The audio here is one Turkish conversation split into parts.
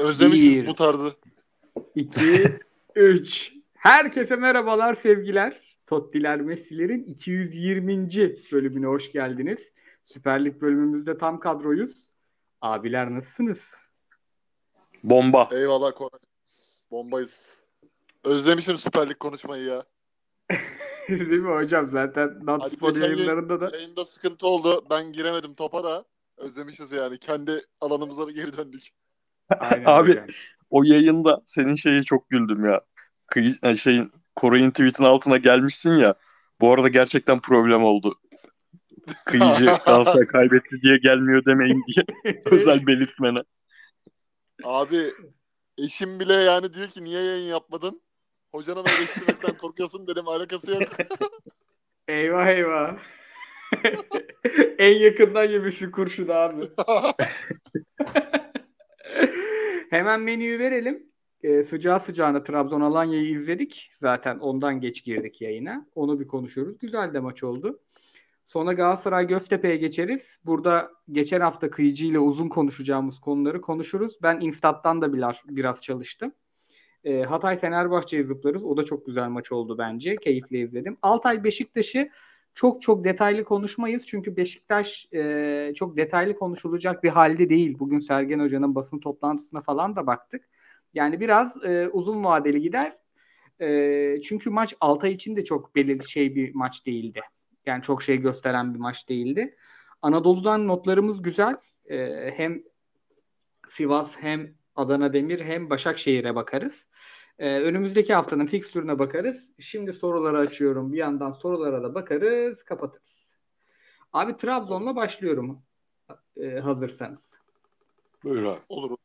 Özlemişiz Bir. bu tarzı. 2, 3. Herkese merhabalar sevgiler. Tottiler Messi'lerin 220. bölümüne hoş geldiniz. Süper Lig bölümümüzde tam kadroyuz. Abiler nasılsınız? Bomba. Eyvallah Koray. Bombayız. Özlemişim Süper Lig konuşmayı ya. Değil mi hocam? Zaten Natspor yayınlarında da yayında sıkıntı oldu. Ben giremedim topa da. Özlemişiz yani. Kendi alanımıza geri döndük. Aynen Abi. O yayında senin şeye çok güldüm ya. Kıyı, yani şeyin Koray'ın tweetin altına gelmişsin ya. Bu arada gerçekten problem oldu. Kıyıcı Galatasaray kaybetti diye gelmiyor demeyin diye özel belirtmene. Abi eşim bile yani diyor ki niye yayın yapmadın? Hocana da eleştirmekten korkuyorsun dedim alakası yok. Eyvah eyvah. en yakından yemişsin kurşun abi. Hemen menüyü verelim. Ee, sıcağı sıcağına Trabzon Alanya'yı izledik. Zaten ondan geç girdik yayına. Onu bir konuşuruz. Güzel de maç oldu. Sonra Galatasaray Göztepe'ye geçeriz. Burada geçen hafta Kıyıcı ile uzun konuşacağımız konuları konuşuruz. Ben Instat'tan da biraz, biraz çalıştım. Ee, Hatay Fenerbahçe'ye zıplarız. O da çok güzel maç oldu bence. Keyifle izledim. Altay Beşiktaş'ı çok çok detaylı konuşmayız. Çünkü Beşiktaş e, çok detaylı konuşulacak bir halde değil. Bugün Sergen Hoca'nın basın toplantısına falan da baktık. Yani biraz e, uzun vadeli gider. E, çünkü maç Altay için de çok belirli şey bir maç değildi. Yani çok şey gösteren bir maç değildi. Anadolu'dan notlarımız güzel. E, hem Sivas hem Adana Demir hem Başakşehir'e bakarız. Ee, önümüzdeki haftanın fikstürüne bakarız. Şimdi soruları açıyorum. Bir yandan sorulara da bakarız, kapatırız. Abi Trabzon'la başlıyorum. Ee, hazırsanız. Buyur abi. Olur.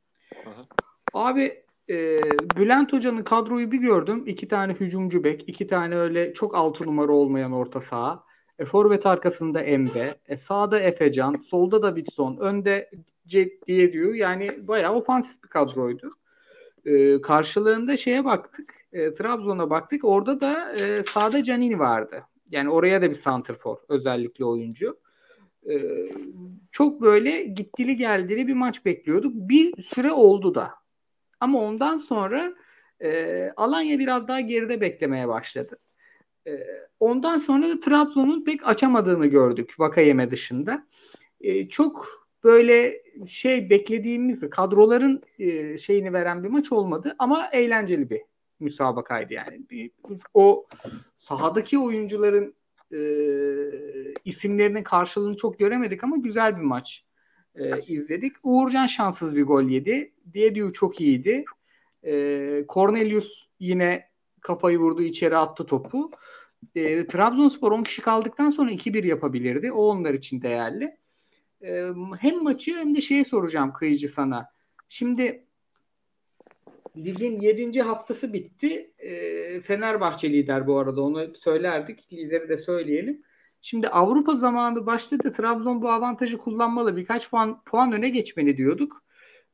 Abi e, Bülent Hoca'nın kadroyu bir gördüm. İki tane hücumcu bek, iki tane öyle çok altı numara olmayan orta saha. E, forvet arkasında Emre, e, sağda Efecan, solda da Bitson, önde Cek diye diyor. Yani bayağı ofansif bir kadroydu. E, karşılığında şeye baktık. E, Trabzon'a baktık. Orada da e, sağda Canini vardı. Yani oraya da bir santrfor özellikle oyuncu. E, çok böyle gittili geldili bir maç bekliyorduk. Bir süre oldu da. Ama ondan sonra e, Alanya biraz daha geride beklemeye başladı. E, ondan sonra da Trabzon'un pek açamadığını gördük Vakayeme dışında. E, çok böyle şey beklediğimiz kadroların e, şeyini veren bir maç olmadı ama eğlenceli bir müsabakaydı yani. O sahadaki oyuncuların e, isimlerinin karşılığını çok göremedik ama güzel bir maç e, izledik. Uğurcan şanssız bir gol yedi. Diediu çok iyiydi. E, Cornelius yine kafayı vurdu içeri attı topu. E, Trabzonspor 10 kişi kaldıktan sonra 2-1 yapabilirdi. O onlar için değerli. E, hem maçı hem de şeye soracağım Kıyıcı sana. Şimdi ligin 7. haftası bitti. E, Fenerbahçe lider bu arada. Onu söylerdik. Lideri de söyleyelim. Şimdi Avrupa zamanı başladı. Trabzon bu avantajı kullanmalı. Birkaç puan, puan öne geçmeni diyorduk.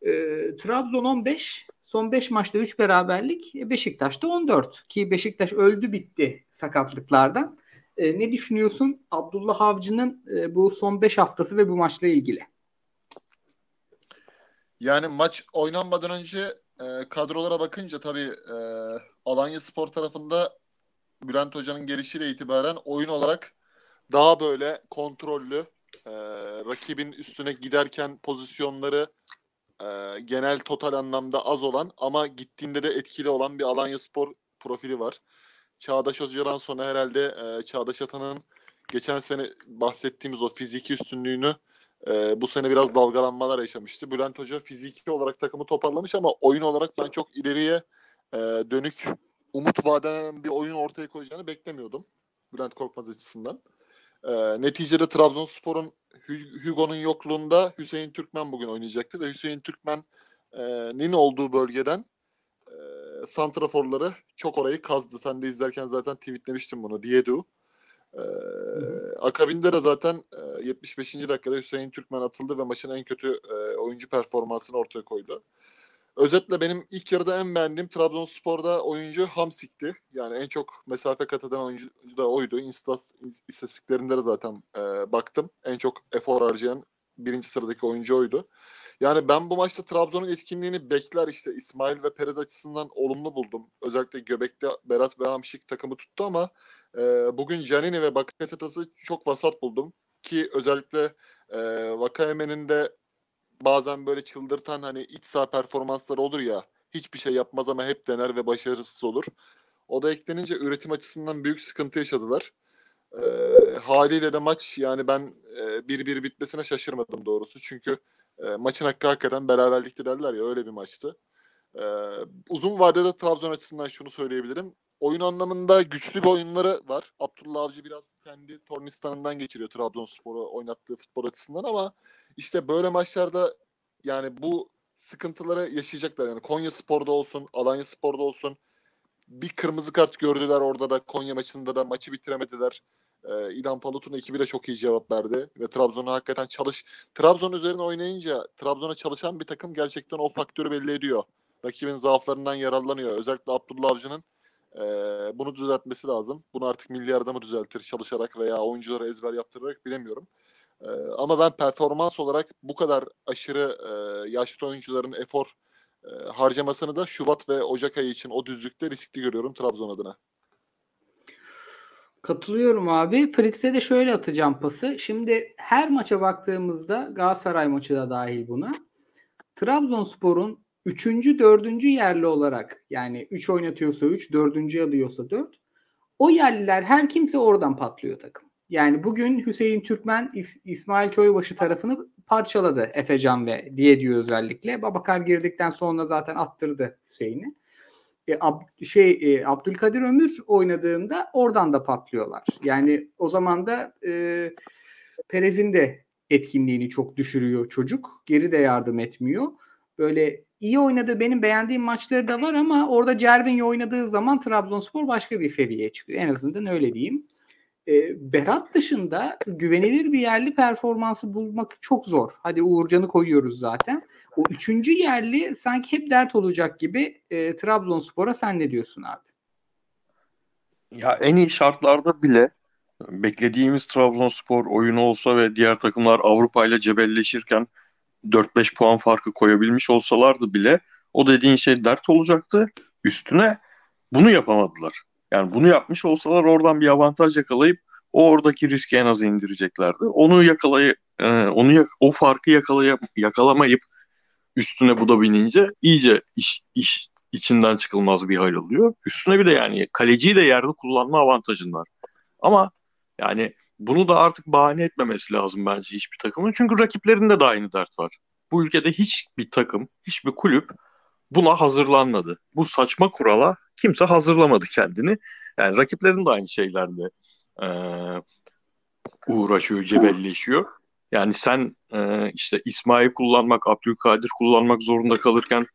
E, Trabzon 15. Son 5 maçta 3 beraberlik. Beşiktaş'ta 14. Ki Beşiktaş öldü bitti sakatlıklardan. E, ne düşünüyorsun Abdullah Avcı'nın e, bu son 5 haftası ve bu maçla ilgili? Yani maç oynanmadan önce e, kadrolara bakınca tabii e, Alanya Spor tarafında Bülent Hoca'nın gelişiyle itibaren oyun olarak daha böyle kontrollü e, rakibin üstüne giderken pozisyonları e, genel total anlamda az olan ama gittiğinde de etkili olan bir Alanya Spor profili var. Çağdaş Hoca'dan sonra herhalde e, Çağdaş Atan'ın geçen sene bahsettiğimiz o fiziki üstünlüğünü e, bu sene biraz dalgalanmalar yaşamıştı. Bülent Hoca fiziki olarak takımı toparlamış ama oyun olarak ben çok ileriye e, dönük umut vadeden bir oyun ortaya koyacağını beklemiyordum. Bülent Korkmaz açısından. E, neticede Trabzonspor'un Hugo'nun yokluğunda Hüseyin Türkmen bugün oynayacaktı ve Hüseyin Türkmen'in olduğu bölgeden santraforları çok orayı kazdı. Sen de izlerken zaten tweetlemiştin bunu. Diedu. Ee, akabinde de zaten e, 75. dakikada Hüseyin Türkmen atıldı ve maçın en kötü e, oyuncu performansını ortaya koydu. Özetle benim ilk yarıda en beğendiğim Trabzonspor'da oyuncu Hamsik'ti. Yani en çok mesafe kat eden oyuncu da oydu. Instas, istatistiklerinde de zaten e, baktım. En çok efor harcayan birinci sıradaki oyuncu oydu. Yani ben bu maçta Trabzon'un etkinliğini bekler işte İsmail ve Perez açısından olumlu buldum. Özellikle Göbek'te Berat ve Hamşik takımı tuttu ama e, bugün Canini ve Bakasetas'ı çok vasat buldum. Ki özellikle e, Vakayeme'nin de bazen böyle çıldırtan hani iç saha performansları olur ya. Hiçbir şey yapmaz ama hep dener ve başarısız olur. O da eklenince üretim açısından büyük sıkıntı yaşadılar. E, haliyle de maç yani ben 1-1 e, bitmesine şaşırmadım doğrusu. Çünkü e, maçın hakkı hakikaten beraberlikti derler ya öyle bir maçtı. E, uzun vadede Trabzon açısından şunu söyleyebilirim. Oyun anlamında güçlü bir oyunları var. Abdullah Avcı biraz kendi tornistanından geçiriyor Trabzonspor'u oynattığı futbol açısından ama işte böyle maçlarda yani bu sıkıntıları yaşayacaklar. Yani Konya Spor'da olsun, Alanya Spor'da olsun bir kırmızı kart gördüler orada da Konya maçında da maçı bitiremediler. Ee, İlhan Palut'un ekibi de çok iyi cevap verdi ve Trabzon'a hakikaten çalış Trabzon üzerine oynayınca Trabzon'a çalışan bir takım gerçekten o faktörü belli ediyor. Rakibin zaaflarından yararlanıyor. Özellikle Abdullah Avcı'nın e, bunu düzeltmesi lazım. Bunu artık milli mı düzeltir çalışarak veya oyunculara ezber yaptırarak bilemiyorum. E, ama ben performans olarak bu kadar aşırı e, yaşlı oyuncuların efor e, harcamasını da Şubat ve Ocak ayı için o düzlükte riskli görüyorum Trabzon adına. Katılıyorum abi. Fritz'e de şöyle atacağım pası. Şimdi her maça baktığımızda Galatasaray maçı da dahil buna. Trabzonspor'un 3. 4. yerli olarak yani 3 oynatıyorsa 3, 4. alıyorsa 4. O yerliler her kimse oradan patlıyor takım. Yani bugün Hüseyin Türkmen İs- İsmail Köybaşı tarafını parçaladı Efecan ve diye diyor özellikle. Babakar girdikten sonra zaten attırdı Hüseyin'i e, Ab, şey e, Abdülkadir Ömür oynadığında oradan da patlıyorlar. Yani o zaman da e, Perez'in de etkinliğini çok düşürüyor çocuk. Geri de yardım etmiyor. Böyle iyi oynadığı benim beğendiğim maçları da var ama orada Cervinho oynadığı zaman Trabzonspor başka bir seviyeye çıkıyor. En azından öyle diyeyim. E, Berat dışında güvenilir bir yerli performansı bulmak çok zor. Hadi Uğurcan'ı koyuyoruz zaten. O üçüncü yerli sanki hep dert olacak gibi e, Trabzonspor'a sen ne diyorsun abi? Ya en iyi şartlarda bile beklediğimiz Trabzonspor oyunu olsa ve diğer takımlar Avrupa ile cebelleşirken 4-5 puan farkı koyabilmiş olsalardı bile o dediğin şey dert olacaktı. Üstüne bunu yapamadılar. Yani bunu yapmış olsalar oradan bir avantaj yakalayıp o oradaki riski en az indireceklerdi. Onu yakalayıp e, onu o farkı yakalayıp yakalamayıp üstüne bu da binince iyice iş, iş içinden çıkılmaz bir hal oluyor. Üstüne bir de yani kaleciyi de yerde kullanma avantajın var. Ama yani bunu da artık bahane etmemesi lazım bence hiçbir takımın. Çünkü rakiplerinde de aynı dert var. Bu ülkede hiçbir takım, hiçbir kulüp buna hazırlanmadı. Bu saçma kurala kimse hazırlamadı kendini. Yani rakiplerin de aynı şeylerle e, uğraşıyor, cebelleşiyor. Yani sen e, işte İsmail kullanmak, Abdülkadir kullanmak zorunda kalırken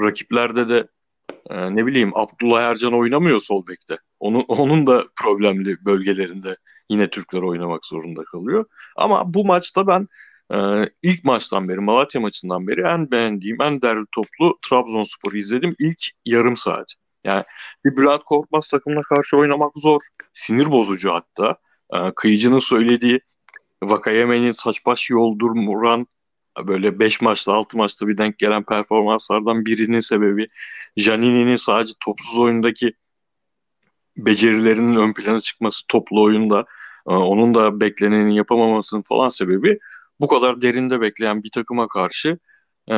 rakiplerde de e, ne bileyim Abdullah Ercan oynamıyor sol bekte. Onun, onun da problemli bölgelerinde yine Türkler oynamak zorunda kalıyor. Ama bu maçta ben e, ilk maçtan beri, Malatya maçından beri en beğendiğim, en değerli toplu Trabzonspor'u izledim ilk yarım saat. Yani bir Bülent Korkmaz takımına karşı oynamak zor. Sinir bozucu hatta. E, kıyıcının söylediği Vakayeme'nin saç baş yoldurmuran böyle 5 maçta 6 maçta bir denk gelen performanslardan birinin sebebi Janini'nin sadece topsuz oyundaki becerilerinin ön plana çıkması toplu oyunda e, onun da bekleneni yapamamasının falan sebebi bu kadar derinde bekleyen bir takıma karşı e,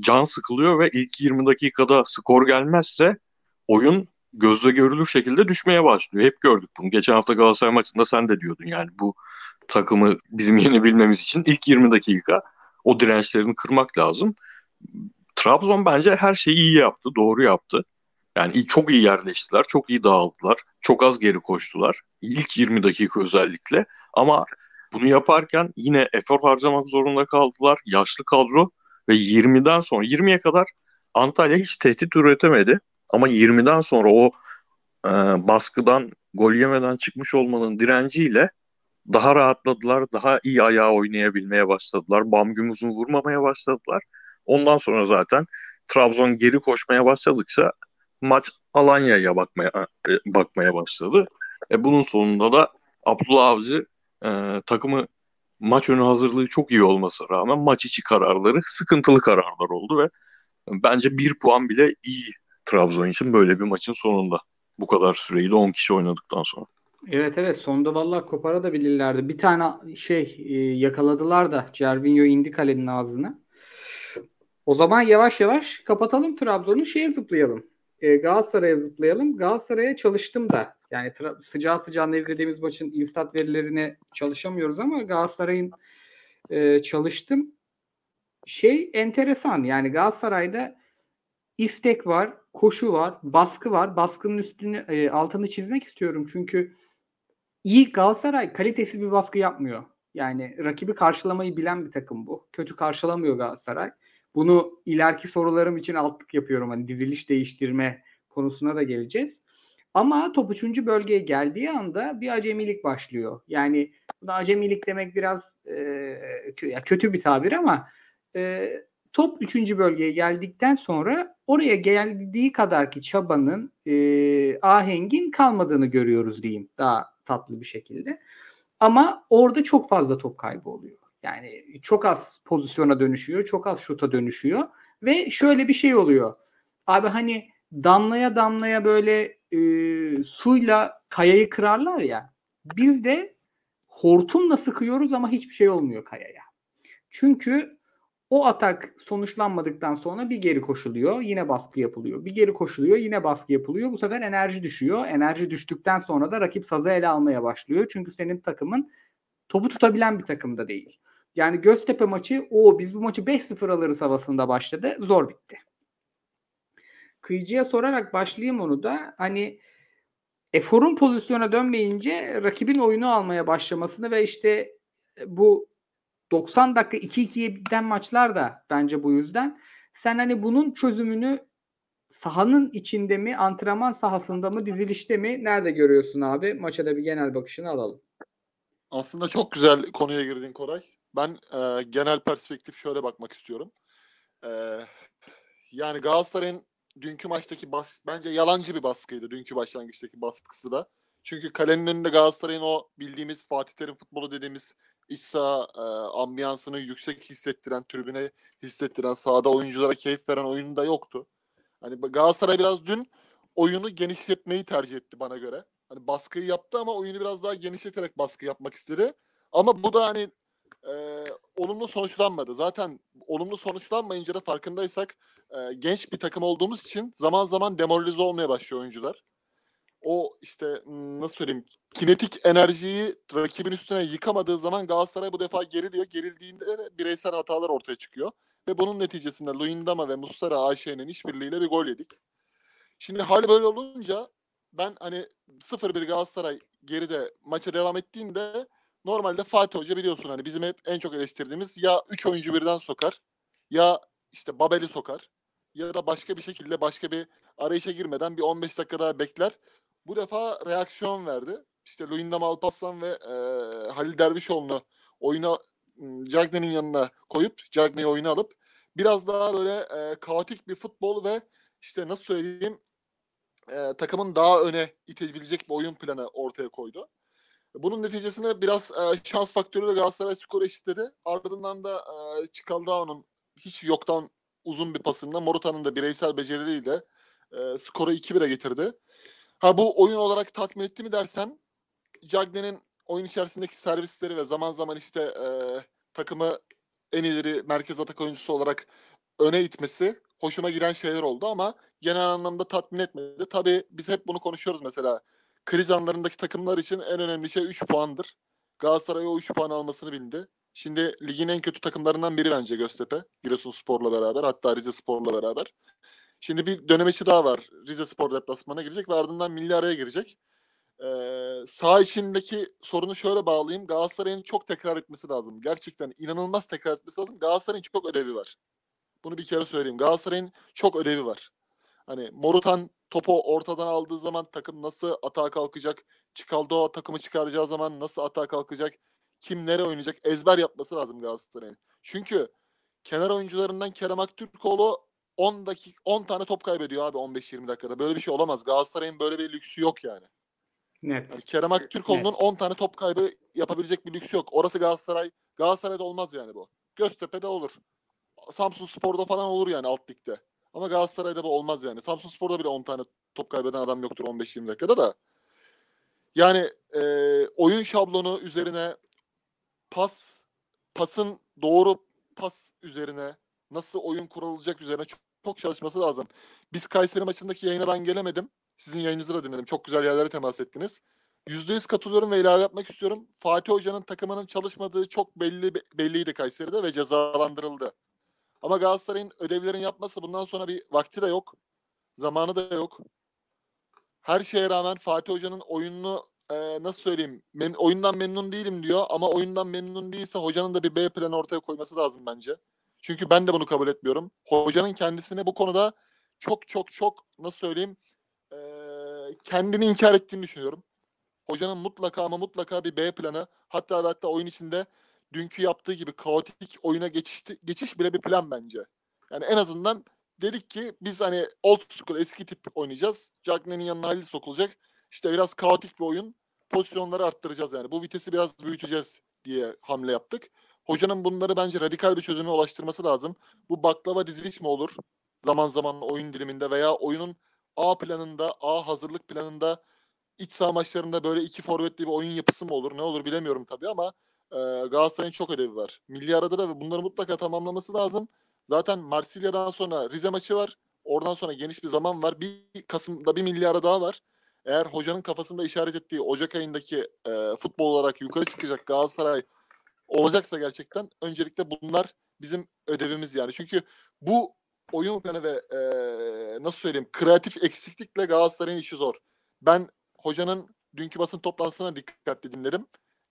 can sıkılıyor ve ilk 20 dakikada skor gelmezse oyun gözle görülür şekilde düşmeye başlıyor. Hep gördük bunu. Geçen hafta Galatasaray maçında sen de diyordun yani bu takımı bizim yenebilmemiz için ilk 20 dakika o dirençlerini kırmak lazım. Trabzon bence her şeyi iyi yaptı, doğru yaptı. Yani çok iyi yerleştiler, çok iyi dağıldılar, çok az geri koştular. İlk 20 dakika özellikle. Ama bunu yaparken yine efor harcamak zorunda kaldılar. Yaşlı kadro ve 20'den sonra 20'ye kadar Antalya hiç tehdit üretemedi. Ama 20'den sonra o e, baskıdan gol yemeden çıkmış olmanın direnciyle daha rahatladılar. Daha iyi ayağa oynayabilmeye başladılar. Bam güm uzun vurmamaya başladılar. Ondan sonra zaten Trabzon geri koşmaya başladıkça maç Alanya'ya bakmaya e, bakmaya başladı. E bunun sonunda da Abdullah Avcı e, takımı maç önü hazırlığı çok iyi olmasına rağmen maç içi kararları sıkıntılı kararlar oldu ve bence bir puan bile iyi Trabzon için böyle bir maçın sonunda. Bu kadar süreyi de 10 kişi oynadıktan sonra. Evet evet sonda vallahi kopara da bilirlerdi. Bir tane şey e, yakaladılar da Cervinho indi kalenin ağzına. O zaman yavaş yavaş kapatalım Trabzon'u şeye zıplayalım. E, Galatasaray'a zıplayalım. Galatasaray'a çalıştım da. Yani tra- sıcağı sıcağına izlediğimiz maçın instat verilerine çalışamıyoruz ama Galatasaray'ın e, çalıştım. Şey enteresan yani Galatasaray'da istek var, koşu var, baskı var. Baskının üstünü e, altını çizmek istiyorum çünkü iyi Galatasaray kalitesiz bir baskı yapmıyor. Yani rakibi karşılamayı bilen bir takım bu. Kötü karşılamıyor Galatasaray. Bunu ileriki sorularım için altlık yapıyorum. Hani diziliş değiştirme konusuna da geleceğiz. Ama top 3. bölgeye geldiği anda bir acemilik başlıyor. Yani buna acemilik demek biraz e, kötü bir tabir ama e, top 3. bölgeye geldikten sonra oraya geldiği kadarki çabanın e, ahengin kalmadığını görüyoruz diyeyim daha tatlı bir şekilde. Ama orada çok fazla top kaybı oluyor. Yani çok az pozisyona dönüşüyor, çok az şuta dönüşüyor ve şöyle bir şey oluyor. Abi hani damlaya damlaya böyle e, suyla kayayı kırarlar ya. Biz de hortumla sıkıyoruz ama hiçbir şey olmuyor kayaya. Çünkü o atak sonuçlanmadıktan sonra bir geri koşuluyor, yine baskı yapılıyor. Bir geri koşuluyor, yine baskı yapılıyor. Bu sefer enerji düşüyor. Enerji düştükten sonra da rakip sazı ele almaya başlıyor. Çünkü senin takımın topu tutabilen bir takım da değil. Yani Göztepe maçı o biz bu maçı 5-0 alırız havasında başladı. Zor bitti. Kıyıcıya sorarak başlayayım onu da. Hani eforun pozisyona dönmeyince rakibin oyunu almaya başlamasını ve işte bu 90 dakika 2-2'ye biten maçlar da bence bu yüzden. Sen hani bunun çözümünü sahanın içinde mi, antrenman sahasında mı, dizilişte mi? Nerede görüyorsun abi? Maça da bir genel bakışını alalım. Aslında çok güzel konuya girdin Koray. Ben e, genel perspektif şöyle bakmak istiyorum. E, yani Galatasaray'ın dünkü maçtaki bas bence yalancı bir baskıydı dünkü başlangıçtaki baskısı da. Çünkü kalenin önünde Galatasaray'ın o bildiğimiz Fatih Terim futbolu dediğimiz iç saha e, ambiyansını yüksek hissettiren, tribüne hissettiren, sahada oyunculara keyif veren oyunu da yoktu. Hani Galatasaray biraz dün oyunu genişletmeyi tercih etti bana göre. Hani baskıyı yaptı ama oyunu biraz daha genişleterek baskı yapmak istedi. Ama bu da hani e, olumlu sonuçlanmadı. Zaten olumlu sonuçlanmayınca da farkındaysak e, genç bir takım olduğumuz için zaman zaman demoralize olmaya başlıyor oyuncular. O işte nasıl söyleyeyim kinetik enerjiyi rakibin üstüne yıkamadığı zaman Galatasaray bu defa geriliyor. Gerildiğinde de bireysel hatalar ortaya çıkıyor. Ve bunun neticesinde Luyendama ve Mustara AŞ'nin işbirliğiyle bir gol yedik. Şimdi hal böyle olunca ben hani 0-1 Galatasaray geride maça devam ettiğinde normalde Fatih Hoca biliyorsun hani bizim hep en çok eleştirdiğimiz ya 3 oyuncu birden sokar ya işte Babel'i sokar ya da başka bir şekilde başka bir arayışa girmeden bir 15 dakika daha bekler. Bu defa reaksiyon verdi. İşte Luyendam Alpaslan ve e, Halil Dervişoğlu'nu oyuna Cagney'in yanına koyup Cagney'i oyuna alıp biraz daha böyle e, kaotik bir futbol ve işte nasıl söyleyeyim e, takımın daha öne itebilecek bir oyun planı ortaya koydu. Bunun neticesinde biraz e, şans faktörüyle Galatasaray skoru eşitledi. Ardından da e, Çikaldao'nun hiç yoktan uzun bir pasında Morutan'ın da bireysel becerileriyle e, skoru 2-1'e getirdi. Ha bu oyun olarak tatmin etti mi dersen Cagney'in oyun içerisindeki servisleri ve zaman zaman işte e, takımı en ileri merkez atak oyuncusu olarak öne itmesi hoşuma giden şeyler oldu ama genel anlamda tatmin etmedi. Tabii biz hep bunu konuşuyoruz mesela. Kriz anlarındaki takımlar için en önemli şey 3 puandır. Galatasaray o 3 puan almasını bildi. Şimdi ligin en kötü takımlarından biri bence Göztepe. Giresunspor'la beraber hatta Rize Spor'la beraber. Şimdi bir dönemeçi daha var. Rize Spor deplasmana girecek ve ardından milli araya girecek. Ee, sağ içindeki sorunu şöyle bağlayayım. Galatasaray'ın çok tekrar etmesi lazım. Gerçekten inanılmaz tekrar etmesi lazım. Galatasaray'ın çok ödevi var. Bunu bir kere söyleyeyim. Galatasaray'ın çok ödevi var. Hani Morutan topu ortadan aldığı zaman takım nasıl atağa kalkacak? Çikaldo takımı çıkaracağı zaman nasıl atağa kalkacak? Kim nereye oynayacak? Ezber yapması lazım Galatasaray'ın. Çünkü kenar oyuncularından Kerem Aktürkoğlu 10 dakika 10 tane top kaybediyor abi 15-20 dakikada. Böyle bir şey olamaz. Galatasaray'ın böyle bir lüksü yok yani. Net. Yani Kerem Aktürkoğlu'nun 10 tane top kaybı yapabilecek bir lüksü yok. Orası Galatasaray. Galatasaray'da olmaz yani bu. Göztepe'de olur. Samsun Spor'da falan olur yani alt ligde. Ama Galatasaray'da bu olmaz yani. Samsun Spor'da bile 10 tane top kaybeden adam yoktur 15-20 dakikada da. Yani e, oyun şablonu üzerine pas, pasın doğru pas üzerine nasıl oyun kurulacak üzerine çok, çok çalışması lazım. Biz Kayseri maçındaki yayına ben gelemedim. Sizin yayınınızı da dinledim. Çok güzel yerlere temas ettiniz. %100 katılıyorum ve ilave yapmak istiyorum. Fatih Hoca'nın takımının çalışmadığı çok belli belliydi Kayseri'de ve cezalandırıldı. Ama Galatasaray'ın ödevlerini yapması bundan sonra bir vakti de yok. Zamanı da yok. Her şeye rağmen Fatih Hoca'nın oyununu e, nasıl söyleyeyim mem- oyundan memnun değilim diyor ama oyundan memnun değilse hocanın da bir B planı ortaya koyması lazım bence. Çünkü ben de bunu kabul etmiyorum. Hocanın kendisine bu konuda çok çok çok nasıl söyleyeyim e, kendini inkar ettiğini düşünüyorum. Hocanın mutlaka ama mutlaka bir B planı hatta hatta oyun içinde dünkü yaptığı gibi kaotik oyuna geçiş, geçiş bile bir plan bence. Yani en azından dedik ki biz hani old school eski tip oynayacağız. Cagney'in yanına Halil sokulacak. İşte biraz kaotik bir oyun. Pozisyonları arttıracağız yani. Bu vitesi biraz büyüteceğiz diye hamle yaptık. Hocanın bunları bence radikal bir çözüme ulaştırması lazım. Bu baklava diziliş mi olur? Zaman zaman oyun diliminde veya oyunun A planında, A hazırlık planında iç saha maçlarında böyle iki forvetli bir oyun yapısı mı olur? Ne olur bilemiyorum tabii ama e, Galatasaray'ın çok ödevi var. Milli arada da bunları mutlaka tamamlaması lazım. Zaten Marsilya'dan sonra Rize maçı var. Oradan sonra geniş bir zaman var. Bir Kasım'da bir milli ara daha var. Eğer hocanın kafasında işaret ettiği Ocak ayındaki e, futbol olarak yukarı çıkacak Galatasaray olacaksa gerçekten öncelikle bunlar bizim ödevimiz yani. Çünkü bu oyun planı ve e, nasıl söyleyeyim kreatif eksiklikle Galatasaray'ın işi zor. Ben hocanın dünkü basın toplantısına dikkatli dinledim.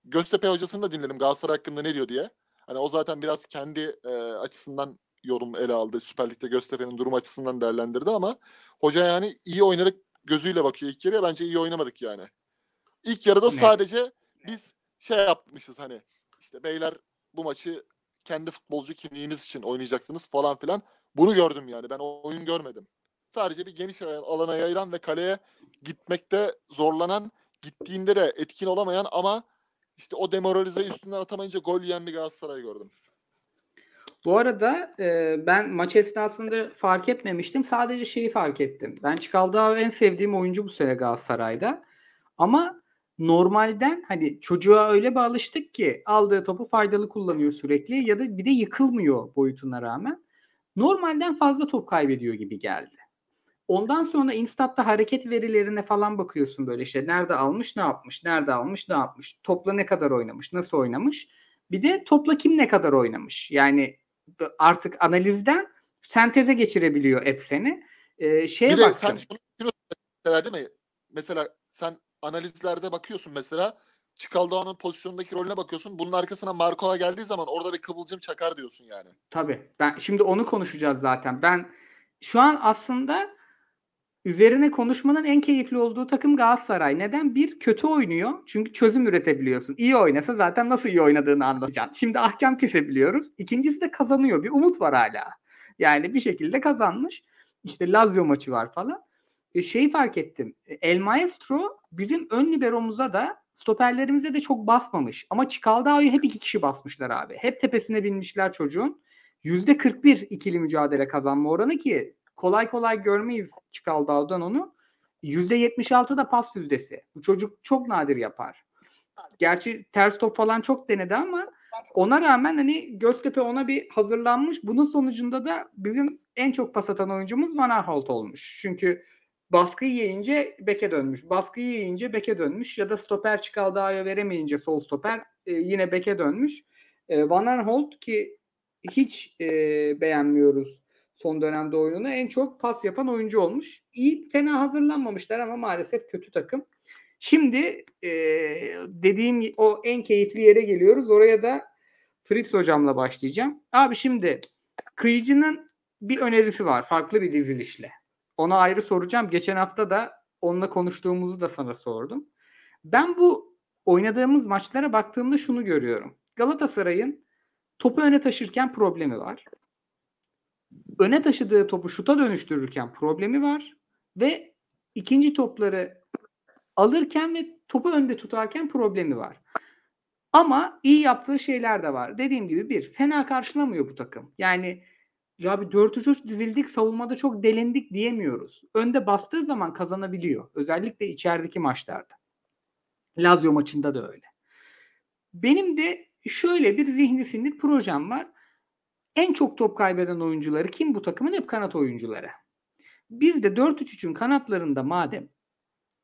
Göztepe hocasını da dinledim Galatasaray hakkında ne diyor diye. Hani o zaten biraz kendi e, açısından yorum ele aldı. Süper Lig'de Göztepe'nin durum açısından değerlendirdi ama hoca yani iyi oynadık gözüyle bakıyor ilk yarıya. Bence iyi oynamadık yani. İlk yarıda Evet. sadece biz şey yapmışız hani işte beyler bu maçı kendi futbolcu kimliğiniz için oynayacaksınız falan filan. Bunu gördüm yani. Ben oyun görmedim. Sadece bir geniş alana yayılan ve kaleye gitmekte zorlanan, gittiğinde de etkin olamayan ama işte o demoralizeyi üstünden atamayınca gol yiyen bir Galatasaray gördüm. Bu arada e, ben maç esnasında fark etmemiştim. Sadece şeyi fark ettim. Ben Çikaldağ en sevdiğim oyuncu bu sene Galatasaray'da. Ama normalden hani çocuğa öyle bir alıştık ki aldığı topu faydalı kullanıyor sürekli ya da bir de yıkılmıyor boyutuna rağmen. Normalden fazla top kaybediyor gibi geldi. Ondan sonra Instat'ta hareket verilerine falan bakıyorsun böyle işte nerede almış ne yapmış, nerede almış ne yapmış, topla ne kadar oynamış, nasıl oynamış. Bir de topla kim ne kadar oynamış. Yani artık analizden senteze geçirebiliyor app seni. Ee, şeye bir baktım. sen şunu mesela değil mi? Mesela sen analizlerde bakıyorsun mesela Çikaldağ'ın pozisyondaki rolüne bakıyorsun. Bunun arkasına Marco'la geldiği zaman orada bir kıvılcım çakar diyorsun yani. Tabii. Ben şimdi onu konuşacağız zaten. Ben şu an aslında üzerine konuşmanın en keyifli olduğu takım Galatasaray. Neden? Bir kötü oynuyor. Çünkü çözüm üretebiliyorsun. İyi oynasa zaten nasıl iyi oynadığını anlatacaksın. Şimdi ahkam kesebiliyoruz. İkincisi de kazanıyor. Bir umut var hala. Yani bir şekilde kazanmış. İşte Lazio maçı var falan. E, şeyi fark ettim. El Maestro bizim ön liberomuza da stoperlerimize de çok basmamış. Ama Çikaldağ'ı hep iki kişi basmışlar abi. Hep tepesine binmişler çocuğun. %41 ikili mücadele kazanma oranı ki kolay kolay görmeyiz Çikaldağ'dan onu. %76 da pas yüzdesi. Bu çocuk çok nadir yapar. Gerçi ters top falan çok denedi ama ona rağmen hani Göztepe ona bir hazırlanmış. Bunun sonucunda da bizim en çok pas atan oyuncumuz Van Aanholt olmuş. Çünkü baskıyı yiyince beke dönmüş. Baskıyı yiyince beke dönmüş. Ya da stoper Çikaldağ'a veremeyince sol stoper e, yine beke dönmüş. E, Van Aanholt ki hiç e, beğenmiyoruz son dönemde oyununu. En çok pas yapan oyuncu olmuş. İyi fena hazırlanmamışlar ama maalesef kötü takım. Şimdi e, dediğim o en keyifli yere geliyoruz. Oraya da Fritz hocamla başlayacağım. Abi şimdi kıyıcının bir önerisi var. Farklı bir dizilişle. Ona ayrı soracağım. Geçen hafta da onunla konuştuğumuzu da sana sordum. Ben bu oynadığımız maçlara baktığımda şunu görüyorum. Galatasaray'ın topu öne taşırken problemi var. Öne taşıdığı topu şuta dönüştürürken problemi var. Ve ikinci topları alırken ve topu önde tutarken problemi var. Ama iyi yaptığı şeyler de var. Dediğim gibi bir, fena karşılamıyor bu takım. Yani ya bir 4-3-3 dizildik savunmada çok delindik diyemiyoruz. Önde bastığı zaman kazanabiliyor. Özellikle içerideki maçlarda. Lazio maçında da öyle. Benim de şöyle bir zihni sinir projem var. En çok top kaybeden oyuncuları kim bu takımın? Hep kanat oyuncuları. Biz de 4-3-3'ün kanatlarında madem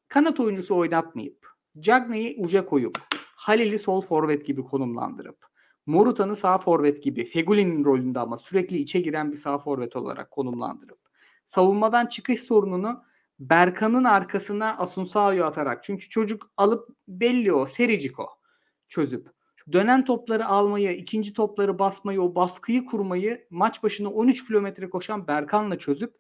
kanat oyuncusu oynatmayıp Cagney'i uca koyup Halil'i sol forvet gibi konumlandırıp Morutan'ı sağ forvet gibi Feguli'nin rolünde ama sürekli içe giren bir sağ forvet olarak konumlandırıp savunmadan çıkış sorununu Berkan'ın arkasına Asunsao'yu atarak çünkü çocuk alıp belli o sericik o çözüp dönen topları almayı, ikinci topları basmayı, o baskıyı kurmayı maç başına 13 kilometre koşan Berkan'la çözüp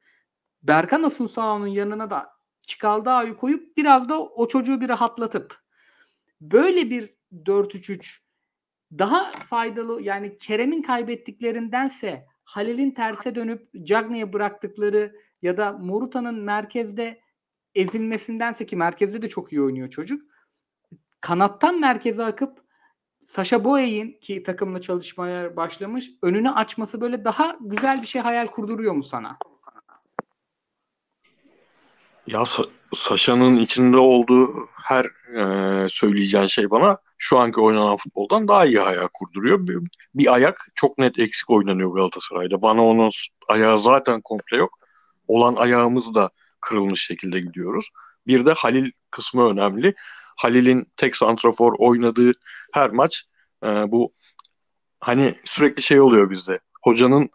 Berkan Asunsao'nun yanına da Çikaldao'yu koyup biraz da o çocuğu bir rahatlatıp böyle bir 4-3-3 daha faydalı yani Kerem'in kaybettiklerindense Halil'in terse dönüp Cagney'e bıraktıkları ya da Moruta'nın merkezde ezilmesindense ki merkezde de çok iyi oynuyor çocuk. Kanattan merkeze akıp Sasha Boye'in ki takımla çalışmaya başlamış önünü açması böyle daha güzel bir şey hayal kurduruyor mu sana? Ya Sa- Saşa'nın içinde olduğu her e, söyleyeceğin şey bana şu anki oynanan futboldan daha iyi hayal kurduruyor. Bir, bir ayak çok net eksik oynanıyor Galatasaray'da. Bana onun ayağı zaten komple yok. Olan ayağımız da kırılmış şekilde gidiyoruz. Bir de Halil kısmı önemli. Halil'in tek santrafor oynadığı her maç e, bu hani sürekli şey oluyor bizde. Hocanın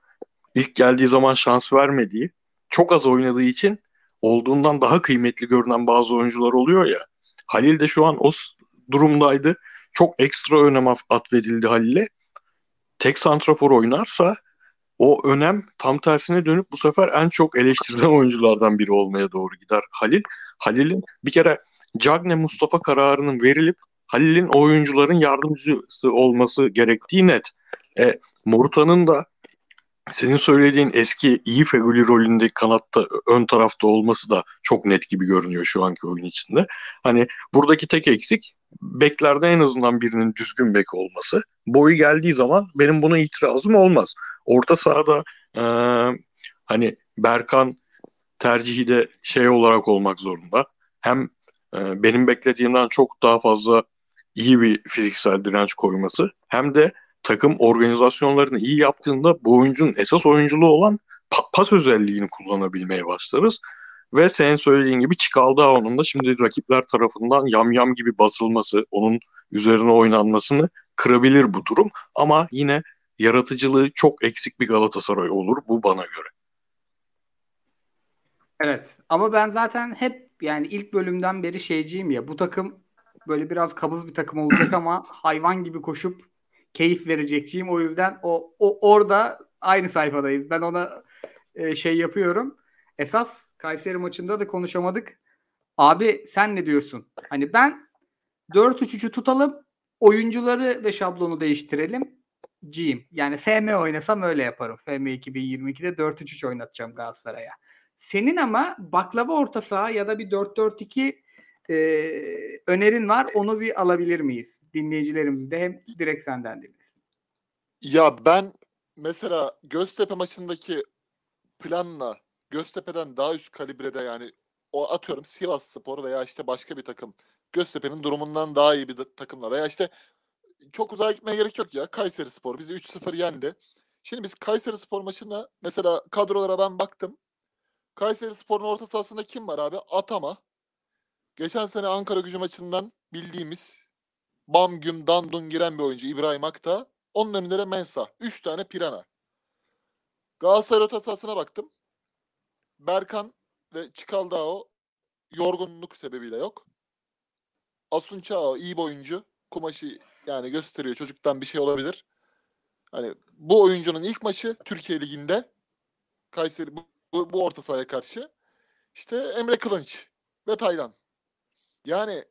ilk geldiği zaman şans vermediği, çok az oynadığı için olduğundan daha kıymetli görünen bazı oyuncular oluyor ya. Halil de şu an o durumdaydı. Çok ekstra önem atfedildi Halil'e. Tek santrafor oynarsa o önem tam tersine dönüp bu sefer en çok eleştirilen oyunculardan biri olmaya doğru gider Halil. Halil'in bir kere Cagne Mustafa kararının verilip Halil'in oyuncuların yardımcısı olması gerektiği net. E, Moruta'nın da senin söylediğin eski iyi Feguli rolünde kanatta ön tarafta olması da çok net gibi görünüyor şu anki oyun içinde. Hani buradaki tek eksik beklerde en azından birinin düzgün bek olması. Boyu geldiği zaman benim buna itirazım olmaz. Orta sahada e, hani Berkan tercihi de şey olarak olmak zorunda. Hem e, benim beklediğimden çok daha fazla iyi bir fiziksel direnç koyması hem de takım organizasyonlarını iyi yaptığında bu oyuncunun esas oyunculuğu olan pa- pas özelliğini kullanabilmeye başlarız. Ve senin söylediğin gibi Çikaldao'nun da şimdi rakipler tarafından yamyam gibi basılması, onun üzerine oynanmasını kırabilir bu durum. Ama yine yaratıcılığı çok eksik bir Galatasaray olur bu bana göre. Evet ama ben zaten hep yani ilk bölümden beri şeyciyim ya bu takım böyle biraz kabız bir takım olacak ama hayvan gibi koşup keyif verecekçiyim. O yüzden o, o orada aynı sayfadayız. Ben ona e, şey yapıyorum. Esas Kayseri maçında da konuşamadık. Abi sen ne diyorsun? Hani ben 4-3-3'ü tutalım. Oyuncuları ve şablonu değiştirelim. C'yim. Yani FM oynasam öyle yaparım. FM 2022'de 4-3-3 oynatacağım Galatasaray'a. Senin ama baklava orta saha ya da bir 4-4-2 e, önerin var. Onu bir alabilir miyiz? Dinleyicilerimiz de hem direkt senden dinlesin. Ya ben mesela Göztepe maçındaki planla Göztepe'den daha üst kalibrede yani o atıyorum Sivas Spor veya işte başka bir takım Göztepe'nin durumundan daha iyi bir takımla veya işte çok uzağa gitmeye gerek yok ya. Kayseri Spor bizi 3-0 yendi. Şimdi biz Kayseri Spor maçına mesela kadrolara ben baktım. Kayseri Spor'un orta sahasında kim var abi? Atama. Geçen sene Ankara gücü maçından bildiğimiz Bam Güm Dandun giren bir oyuncu İbrahim Akta. Onun önünde de Mensa. Üç tane Pirana. Galatasaray orta sahasına baktım. Berkan ve Çikaldao yorgunluk sebebiyle yok. Asun Çao iyi bir oyuncu. Kumaşı yani gösteriyor. Çocuktan bir şey olabilir. Hani bu oyuncunun ilk maçı Türkiye Ligi'nde Kayseri bu, bu, bu orta sahaya karşı. İşte Emre Kılınç ve Taylan. Yani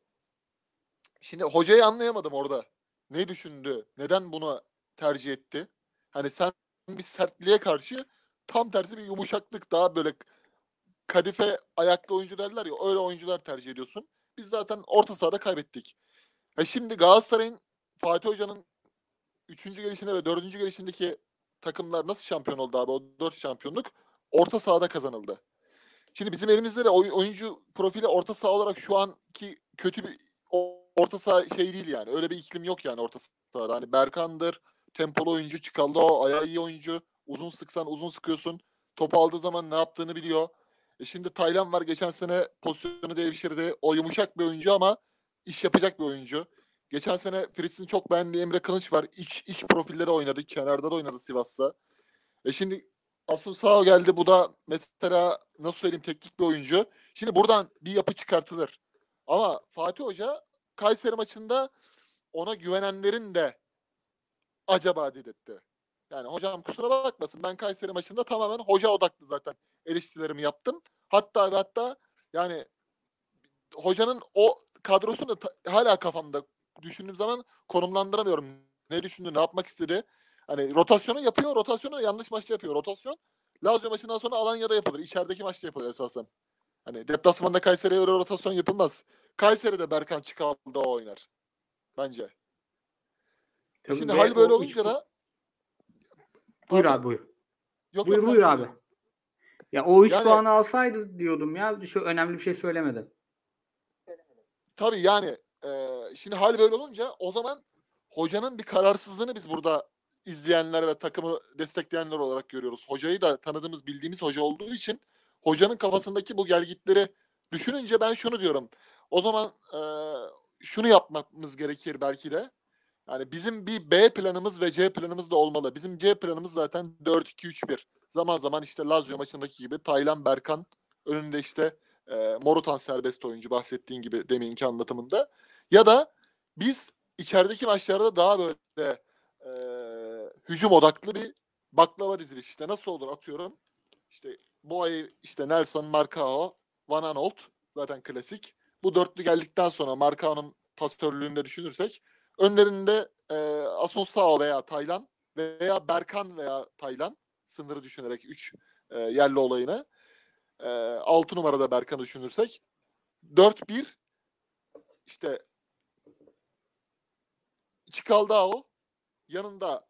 şimdi hocayı anlayamadım orada. Ne düşündü? Neden bunu tercih etti? Hani sen bir sertliğe karşı tam tersi bir yumuşaklık daha böyle kadife ayaklı oyuncu derler ya öyle oyuncular tercih ediyorsun. Biz zaten orta sahada kaybettik. E şimdi Galatasaray'ın Fatih Hoca'nın 3. gelişinde ve 4. gelişindeki takımlar nasıl şampiyon oldu abi? O 4 şampiyonluk orta sahada kazanıldı. Şimdi bizim elimizde de oyuncu profili orta saha olarak şu anki kötü bir orta saha şey değil yani. Öyle bir iklim yok yani orta sahada. Hani Berkan'dır, tempolu oyuncu, çıkaldı o ayağı iyi oyuncu. Uzun sıksan uzun sıkıyorsun. Top aldığı zaman ne yaptığını biliyor. E şimdi Taylan var geçen sene pozisyonu devşirdi. O yumuşak bir oyuncu ama iş yapacak bir oyuncu. Geçen sene Fritz'in çok beğendiği Emre Kılıç var. İç, iç profilleri oynadı. Kenarda da oynadı Sivas'ta. E şimdi Asun Sao geldi. Bu da mesela nasıl söyleyeyim teknik bir oyuncu. Şimdi buradan bir yapı çıkartılır. Ama Fatih Hoca Kayseri maçında ona güvenenlerin de acaba dedirtti. Yani hocam kusura bakmasın ben Kayseri maçında tamamen hoca odaklı zaten eleştirilerimi yaptım. Hatta ve hatta yani hocanın o kadrosunu hala kafamda düşündüğüm zaman konumlandıramıyorum. Ne düşündü, ne yapmak istedi. Hani rotasyonu yapıyor, rotasyonu yanlış maçta yapıyor. Rotasyon Lazio maçından sonra Alanya'da yapılır. İçerideki maçta yapılır esasen. Hani deplasmanda Kayseri'ye öyle rotasyon yapılmaz. Kayseri'de Berkan Çıkal'da oynar. Bence. Tabii Şimdi hal böyle olunca da Buyur abi buyur. Yok, buyur buyur abi. Ya o 3 yani, puanı alsaydı diyordum ya. Şu önemli bir şey söylemedim. Tabii yani e, şimdi hal böyle olunca o zaman hocanın bir kararsızlığını biz burada izleyenler ve takımı destekleyenler olarak görüyoruz. Hocayı da tanıdığımız, bildiğimiz hoca olduğu için hocanın kafasındaki bu gelgitleri düşününce ben şunu diyorum. O zaman e, şunu yapmamız gerekir belki de. Yani bizim bir B planımız ve C planımız da olmalı. Bizim C planımız zaten 4-2-3-1. Zaman zaman işte Lazio maçındaki gibi Taylan Berkan önünde işte e, Morutan serbest oyuncu bahsettiğin gibi deminki anlatımında. Ya da biz içerideki maçlarda daha böyle e, hücum odaklı bir baklava diziliş. İşte nasıl olur atıyorum. İşte Boy, işte Nelson, Marcao, Van Aanholt zaten klasik. Bu dörtlü geldikten sonra Marcao'nun pasörlüğünde düşünürsek önlerinde e, Asonsao veya Taylan veya Berkan veya Taylan sınırı düşünerek 3 e, yerli olayını e, 6 numarada Berkan'ı düşünürsek 4-1 işte Çikaldao yanında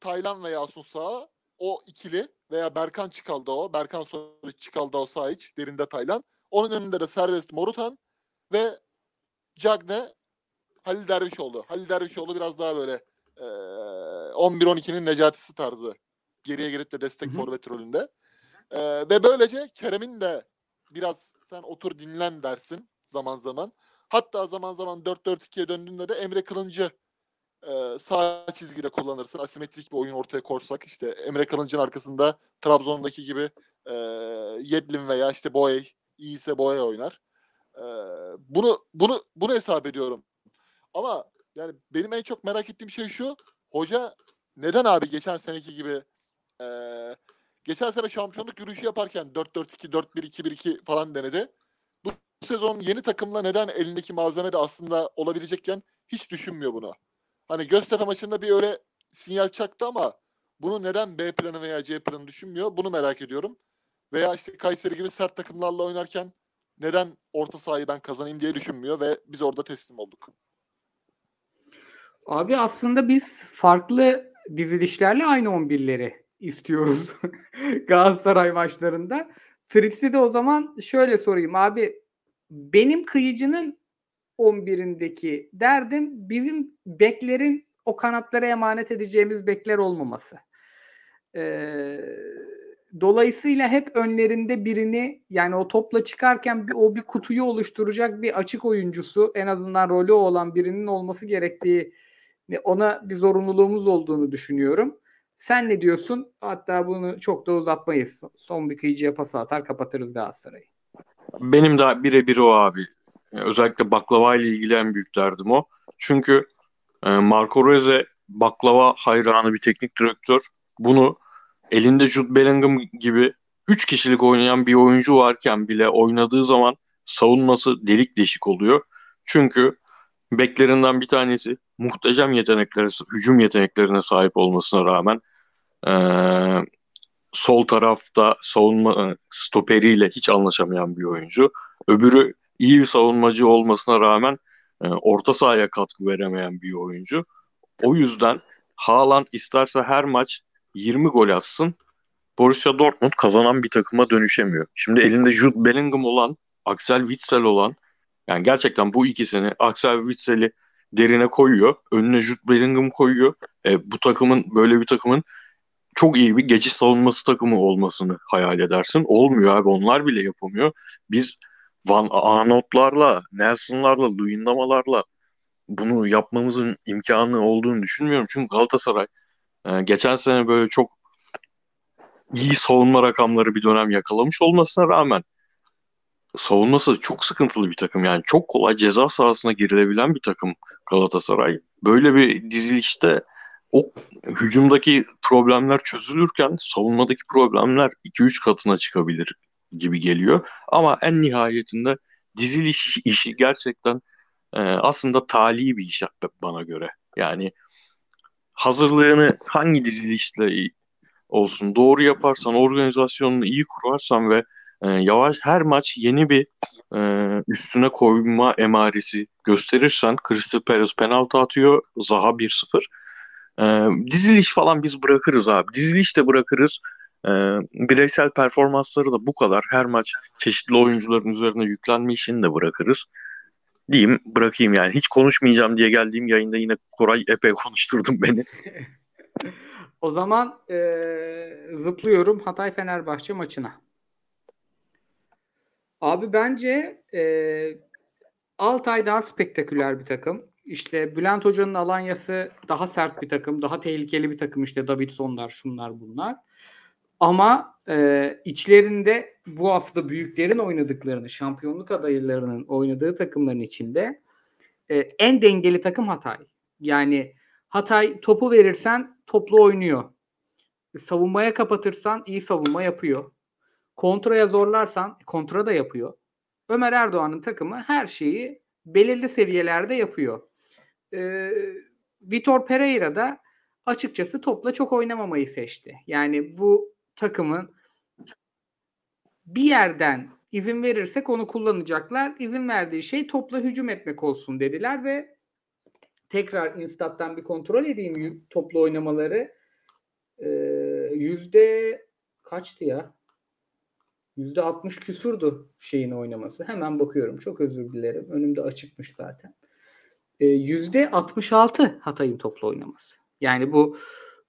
Taylan veya Asunsao o ikili veya Berkan Çikaldao, Berkan sonra Çikaldao sağ iç, derinde Taylan. Onun önünde de serbest Morutan ve Cagne Halil Dervişoğlu. Halil Dervişoğlu biraz daha böyle e, 11-12'nin Necati'si tarzı. Geriye gelip de destek forvet rolünde. E, ve böylece Kerem'in de biraz sen otur dinlen dersin zaman zaman. Hatta zaman zaman 4-4-2'ye döndüğünde de Emre Kılıncı e, sağ çizgide kullanırsın. Asimetrik bir oyun ortaya korsak işte Emre Kılıncı'nın arkasında Trabzon'daki gibi e, Yedlin veya işte Boye iyiyse Boye oynar. E, bunu bunu bunu hesap ediyorum. Ama yani benim en çok merak ettiğim şey şu. Hoca neden abi geçen seneki gibi e, geçen sene şampiyonluk yürüyüşü yaparken 4-4-2, 4-1-2-1-2 falan denedi. Bu sezon yeni takımla neden elindeki malzeme de aslında olabilecekken hiç düşünmüyor bunu. Hani Göztepe maçında bir öyle sinyal çaktı ama bunu neden B planı veya C planı düşünmüyor? Bunu merak ediyorum. Veya işte Kayseri gibi sert takımlarla oynarken neden orta sahayı ben kazanayım diye düşünmüyor ve biz orada teslim olduk. Abi aslında biz farklı dizilişlerle aynı 11'leri istiyoruz Galatasaray maçlarında. Fritz'i de o zaman şöyle sorayım abi. Benim kıyıcının 11'indeki derdim bizim beklerin o kanatlara emanet edeceğimiz bekler olmaması. Ee, dolayısıyla hep önlerinde birini yani o topla çıkarken bir, o bir kutuyu oluşturacak bir açık oyuncusu en azından rolü olan birinin olması gerektiği ona bir zorunluluğumuz olduğunu düşünüyorum. Sen ne diyorsun? Hatta bunu çok da uzatmayız. Son bir kıyıcıya pas atar kapatırız Galatasaray'ı. Benim de birebir o abi. Özellikle baklava ile ilgili en büyük derdim o. Çünkü e, Marco Rose baklava hayranı bir teknik direktör. Bunu elinde Jude Bellingham gibi 3 kişilik oynayan bir oyuncu varken bile oynadığı zaman savunması delik deşik oluyor. Çünkü beklerinden bir tanesi muhteşem yeteneklere, hücum yeteneklerine sahip olmasına rağmen e, sol tarafta savunma e, stoperiyle hiç anlaşamayan bir oyuncu. Öbürü iyi bir savunmacı olmasına rağmen e, orta sahaya katkı veremeyen bir oyuncu. O yüzden Haaland isterse her maç 20 gol atsın. Borussia Dortmund kazanan bir takıma dönüşemiyor. Şimdi elinde Jude Bellingham olan, Axel Witsel olan yani gerçekten bu ikisini Axel Witsel'i derine koyuyor. Önüne Jude Bellingham koyuyor. E, bu takımın böyle bir takımın çok iyi bir geçiş savunması takımı olmasını hayal edersin. Olmuyor abi onlar bile yapamıyor. Biz Van Aanholt'larla, Nelson'larla, Luyendama'larla bunu yapmamızın imkanı olduğunu düşünmüyorum. Çünkü Galatasaray e, geçen sene böyle çok iyi savunma rakamları bir dönem yakalamış olmasına rağmen savunması çok sıkıntılı bir takım. Yani çok kolay ceza sahasına girilebilen bir takım Galatasaray. Böyle bir dizilişte o hücumdaki problemler çözülürken savunmadaki problemler 2-3 katına çıkabilir gibi geliyor. Ama en nihayetinde diziliş işi gerçekten e, aslında tali bir iş bana göre. Yani hazırlığını hangi dizilişle olsun doğru yaparsan, organizasyonunu iyi kurarsan ve e, yavaş her maç yeni bir e, üstüne koyma emaresi gösterirsen Crystal Palace penaltı atıyor. Zaha 1-0. E, diziliş falan biz bırakırız abi. Diziliş de bırakırız. E, bireysel performansları da bu kadar. Her maç çeşitli oyuncuların üzerine yüklenme işini de bırakırız. Diyeyim bırakayım yani. Hiç konuşmayacağım diye geldiğim yayında yine Koray epey konuşturdum beni. o zaman e, zıplıyorum Hatay Fenerbahçe maçına. Abi bence e, Altay daha spektaküler bir takım. İşte Bülent Hoca'nın Alanya'sı daha sert bir takım, daha tehlikeli bir takım. İşte Davidsonlar, şunlar bunlar. Ama e, içlerinde bu hafta büyüklerin oynadıklarını, şampiyonluk adaylarının oynadığı takımların içinde e, en dengeli takım Hatay. Yani Hatay topu verirsen toplu oynuyor. Savunmaya kapatırsan iyi savunma yapıyor. Kontraya zorlarsan kontra da yapıyor. Ömer Erdoğan'ın takımı her şeyi belirli seviyelerde yapıyor. Ee, Vitor Pereira da açıkçası topla çok oynamamayı seçti. Yani bu takımın bir yerden izin verirsek onu kullanacaklar. İzin verdiği şey topla hücum etmek olsun dediler ve tekrar Instat'tan bir kontrol edeyim toplu oynamaları. Ee, yüzde kaçtı ya? Yüzde 60 küsurdu şeyin oynaması. Hemen bakıyorum. Çok özür dilerim. Önümde açıkmış zaten. Ee, yüzde 66 Hatay'ın toplu oynaması. Yani bu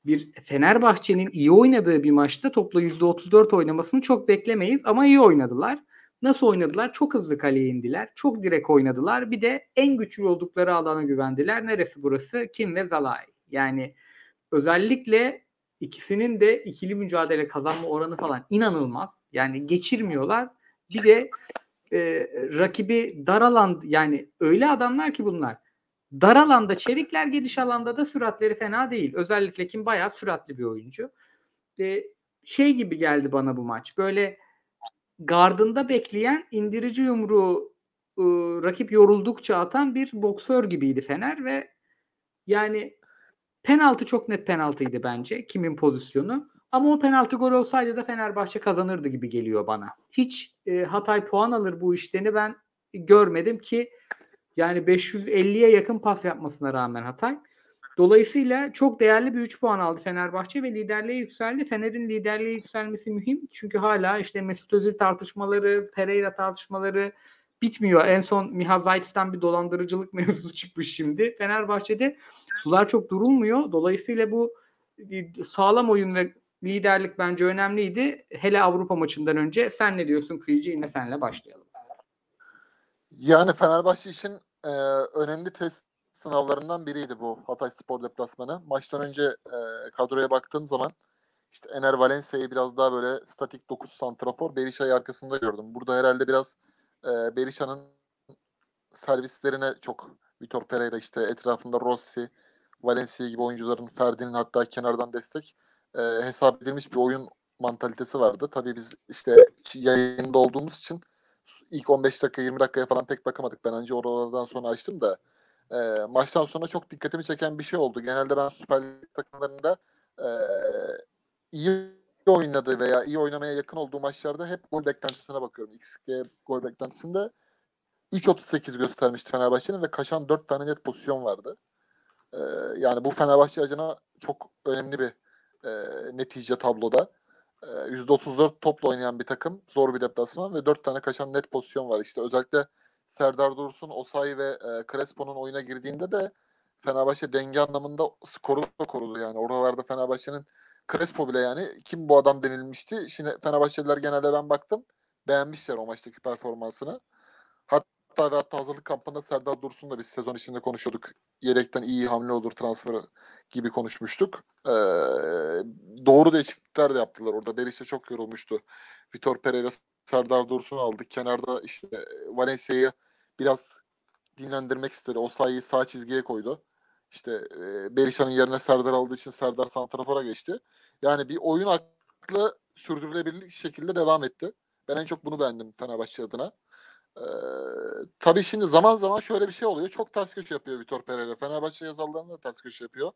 bir Fenerbahçe'nin iyi oynadığı bir maçta topla %34 oynamasını çok beklemeyiz ama iyi oynadılar. Nasıl oynadılar? Çok hızlı kaleye indiler. Çok direk oynadılar. Bir de en güçlü oldukları alana güvendiler. Neresi burası? Kim ve Zalai. Yani özellikle ikisinin de ikili mücadele kazanma oranı falan inanılmaz. Yani geçirmiyorlar. Bir de e, rakibi dar alan yani öyle adamlar ki bunlar Dar alanda çevikler, geniş alanda da süratleri fena değil. Özellikle kim bayağı süratli bir oyuncu. E, şey gibi geldi bana bu maç. Böyle gardında bekleyen indirici yumruğu e, rakip yoruldukça atan bir boksör gibiydi Fener ve yani penaltı çok net penaltıydı bence. Kimin pozisyonu. Ama o penaltı gol olsaydı da Fenerbahçe kazanırdı gibi geliyor bana. Hiç e, Hatay puan alır bu işlerini ben görmedim ki yani 550'ye yakın pas yapmasına rağmen Hatay. Dolayısıyla çok değerli bir 3 puan aldı Fenerbahçe ve liderliğe yükseldi. Fener'in liderliğe yükselmesi mühim. Çünkü hala işte Mesut Özil tartışmaları, Pereira tartışmaları bitmiyor. En son Miha Zayt'ten bir dolandırıcılık mevzusu çıkmış şimdi. Fenerbahçe'de sular çok durulmuyor. Dolayısıyla bu sağlam oyun ve liderlik bence önemliydi. Hele Avrupa maçından önce. Sen ne diyorsun Kıyıcı? Yine senle başlayalım. Yani Fenerbahçe için e, önemli test sınavlarından biriydi bu Hatay Spor deplasmanı. Maçtan önce e, kadroya baktığım zaman işte Ener Valencia'yı biraz daha böyle statik 9 santrafor Berisha'yı arkasında gördüm. Burada herhalde biraz e, Berisha'nın servislerine çok Vitor Pereira işte etrafında Rossi, Valencia gibi oyuncuların Ferdi'nin hatta kenardan destek e, hesap edilmiş bir oyun mantalitesi vardı. Tabii biz işte yayında olduğumuz için ilk 15 dakika 20 dakikaya falan pek bakamadık. Ben önce oralardan sonra açtım da e, maçtan sonra çok dikkatimi çeken bir şey oldu. Genelde ben Süper Lig takımlarında e, iyi oynadığı veya iyi oynamaya yakın olduğu maçlarda hep gol beklentisine bakıyorum. XG gol beklentisinde 3.38 göstermişti Fenerbahçe'nin ve kaçan 4 tane net pozisyon vardı. Ee, yani bu Fenerbahçe adına çok önemli bir e, netice tabloda. E, %34 topla oynayan bir takım. Zor bir deplasman ve 4 tane kaçan net pozisyon var. İşte özellikle Serdar Dursun, Osay ve e, Crespo'nun oyuna girdiğinde de Fenerbahçe denge anlamında skoru da korudu yani. Oralarda Fenerbahçe'nin Crespo bile yani kim bu adam denilmişti. Şimdi Fenerbahçeliler genelde ben baktım beğenmişler o maçtaki performansını. Hatta ve hatta hazırlık kampında Serdar Dursun da biz sezon içinde konuşuyorduk. Yedekten iyi hamle olur transfer gibi konuşmuştuk. Ee, doğru değişiklikler de yaptılar orada. Berisha çok yorulmuştu. Vitor Pereira Serdar Dursun aldı. Kenarda işte Valencia'yı biraz dinlendirmek istedi. O sayıyı sağ çizgiye koydu. İşte e, Berisha'nın yerine Serdar aldığı için Serdar Santrafor'a geçti. Yani bir oyun aklı sürdürülebilir şekilde devam etti. Ben en çok bunu beğendim Fenerbahçe adına. Ee, tabii şimdi zaman zaman şöyle bir şey oluyor. Çok ters köşe yapıyor Vitor Pereira. Fenerbahçe yazarlarında da ters köşe yapıyor.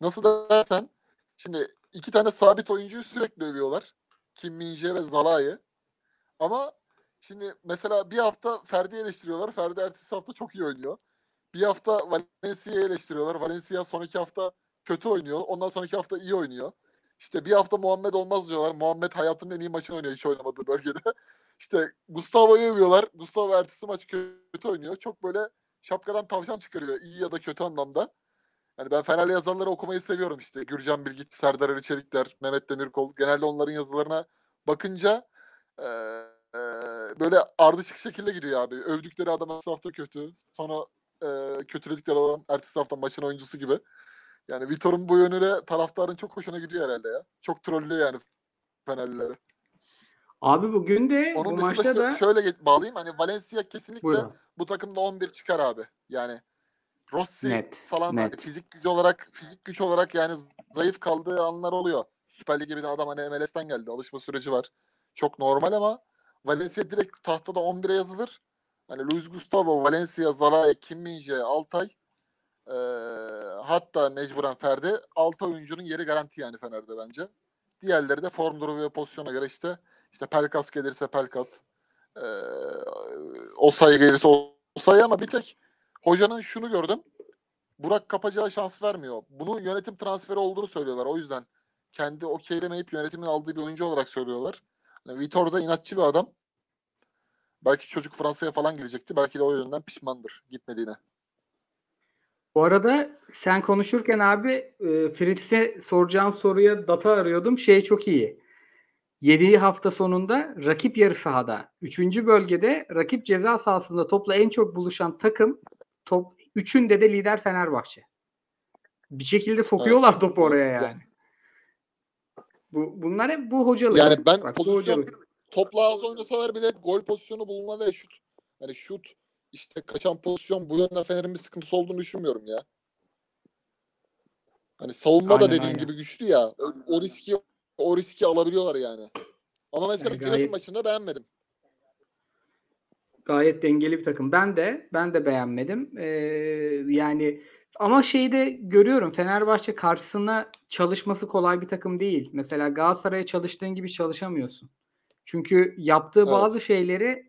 Nasıl dersen şimdi iki tane sabit oyuncuyu sürekli övüyorlar. Kim Minje ve Zalai. Ama şimdi mesela bir hafta Ferdi eleştiriyorlar. Ferdi ertesi hafta çok iyi oynuyor. Bir hafta Valencia'yı eleştiriyorlar. Valencia son iki hafta kötü oynuyor. Ondan sonraki hafta iyi oynuyor. İşte bir hafta Muhammed olmaz diyorlar. Muhammed hayatının en iyi maçını oynuyor hiç oynamadığı bölgede. İşte Gustavo'yu övüyorlar. Gustavo ertesi maç kötü oynuyor. Çok böyle şapkadan tavşan çıkarıyor. iyi ya da kötü anlamda. Yani ben Fenerli yazarları okumayı seviyorum işte. Gürcan Bilgiç, Serdar Ali Çelikler, Mehmet Demirkol. Genelde onların yazılarına bakınca e, e, böyle ardışık şekilde gidiyor abi. Övdükleri adam ertesi hafta kötü. Sonra e, kötüledikleri adam ertesi hafta maçın oyuncusu gibi. Yani Vitor'un bu yönüyle taraftarın çok hoşuna gidiyor herhalde ya. Çok trollüyor yani Fenerlileri. Abi bugün de Onun bu maçta da şöyle bağlayayım. Hani Valencia kesinlikle Buyurun. bu takımda 11 çıkar abi. Yani Rossi Net, falan hani net. fizik gücü olarak fizik güç olarak yani zayıf kaldığı anlar oluyor. Süper Lig gibi bir adam hani MLS'ten geldi. Alışma süreci var. Çok normal ama Valencia direkt tahtada 11'e yazılır. Hani Luis Gustavo, Valencia, Zalai, Kim Min-jae, Altay ee, hatta mecburen Ferdi 6 oyuncunun yeri garanti yani Fener'de bence. Diğerleri de form durumu ve pozisyona göre işte işte Pelkas gelirse Pelkas ee, Osay gelirse Osay ama bir tek hocanın şunu gördüm. Burak Kapacağı şans vermiyor. Bunun yönetim transferi olduğunu söylüyorlar. O yüzden kendi okeylemeyip yönetimin aldığı bir oyuncu olarak söylüyorlar. Yani Vitor da inatçı bir adam. Belki çocuk Fransa'ya falan gidecekti. Belki de o yönden pişmandır gitmediğine. Bu arada sen konuşurken abi e, Fritz'e soracağım soruya data arıyordum. Şey çok iyi. 7 hafta sonunda rakip yarı sahada 3. bölgede rakip ceza sahasında topla en çok buluşan takım top üçünde de lider Fenerbahçe. Bir şekilde sokuyorlar Evet, topu oraya mantıklı. yani. Bu bunlar hep bu hocalık. Yani ben Bak, pozisyon hocalık. topla az oynasalar bile gol pozisyonu bulma ve şut. Yani şut işte kaçan pozisyon bu yönden Fener'in bir sıkıntısı olduğunu düşünmüyorum ya. Hani savunma da Aynen, dediğin aynen. gibi güçlü ya. O, o riski o riski alabiliyorlar yani. Ama mesela Yani Giresun gayet- maçında beğenmedim. Gayet dengeli bir takım. Ben de ben de beğenmedim. Ee, yani ama şeyde görüyorum Fenerbahçe karşısına çalışması kolay bir takım değil. Mesela Galatasaray'a çalıştığın gibi çalışamıyorsun. Çünkü yaptığı Evet. bazı şeyleri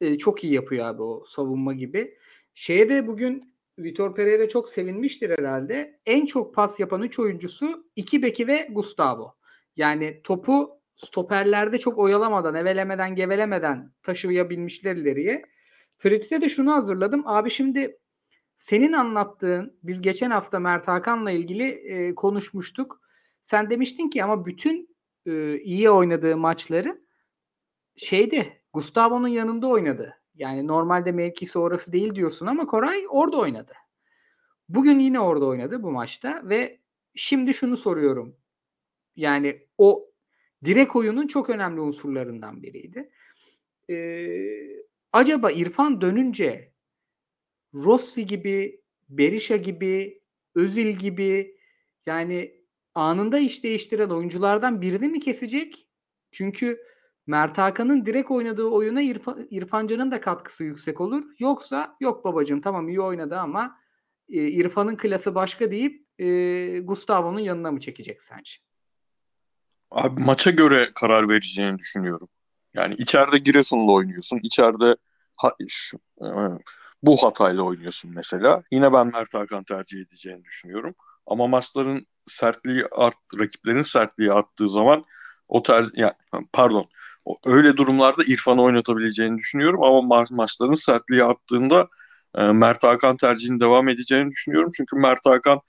e, çok iyi yapıyor abi o savunma gibi. Şeye de bugün Vitor Pereira çok sevinmiştir herhalde. En çok pas yapan 3 oyuncusu iki beki ve Gustavo. Yani topu stoperlerde çok oyalamadan, evelemeden, gevelemeden taşıyabilmişler ileriye. Fritz'e de şunu hazırladım. Abi şimdi senin anlattığın, biz geçen hafta Mert Hakan'la ilgili e, konuşmuştuk. Sen demiştin ki ama bütün e, iyi oynadığı maçları şeyde Gustavo'nun yanında oynadı. Yani normalde mevkisi orası değil diyorsun ama Koray orada oynadı. Bugün yine orada oynadı bu maçta ve şimdi şunu soruyorum. Yani o direkt oyunun çok önemli unsurlarından biriydi. Ee, acaba İrfan dönünce Rossi gibi, Berisha gibi, Özil gibi yani anında iş değiştiren oyunculardan birini mi kesecek? Çünkü Mert Hakan'ın direkt oynadığı oyuna İrfan, İrfan Can'ın da katkısı yüksek olur. Yoksa yok babacığım tamam iyi oynadı ama e, İrfan'ın klası başka deyip e, Gustavo'nun yanına mı çekecek sence? Abi maça göre karar vereceğini düşünüyorum. Yani içeride Giresun'la oynuyorsun. İçeride ha, şu, e, bu hatayla oynuyorsun mesela. Yine ben Mert Hakan tercih edeceğini düşünüyorum. Ama maçların sertliği art, rakiplerin sertliği arttığı zaman o ter yani pardon öyle durumlarda İrfan'ı oynatabileceğini düşünüyorum ama ma- maçların sertliği arttığında e, Mert Hakan tercihinin devam edeceğini düşünüyorum. Çünkü Mert Hakan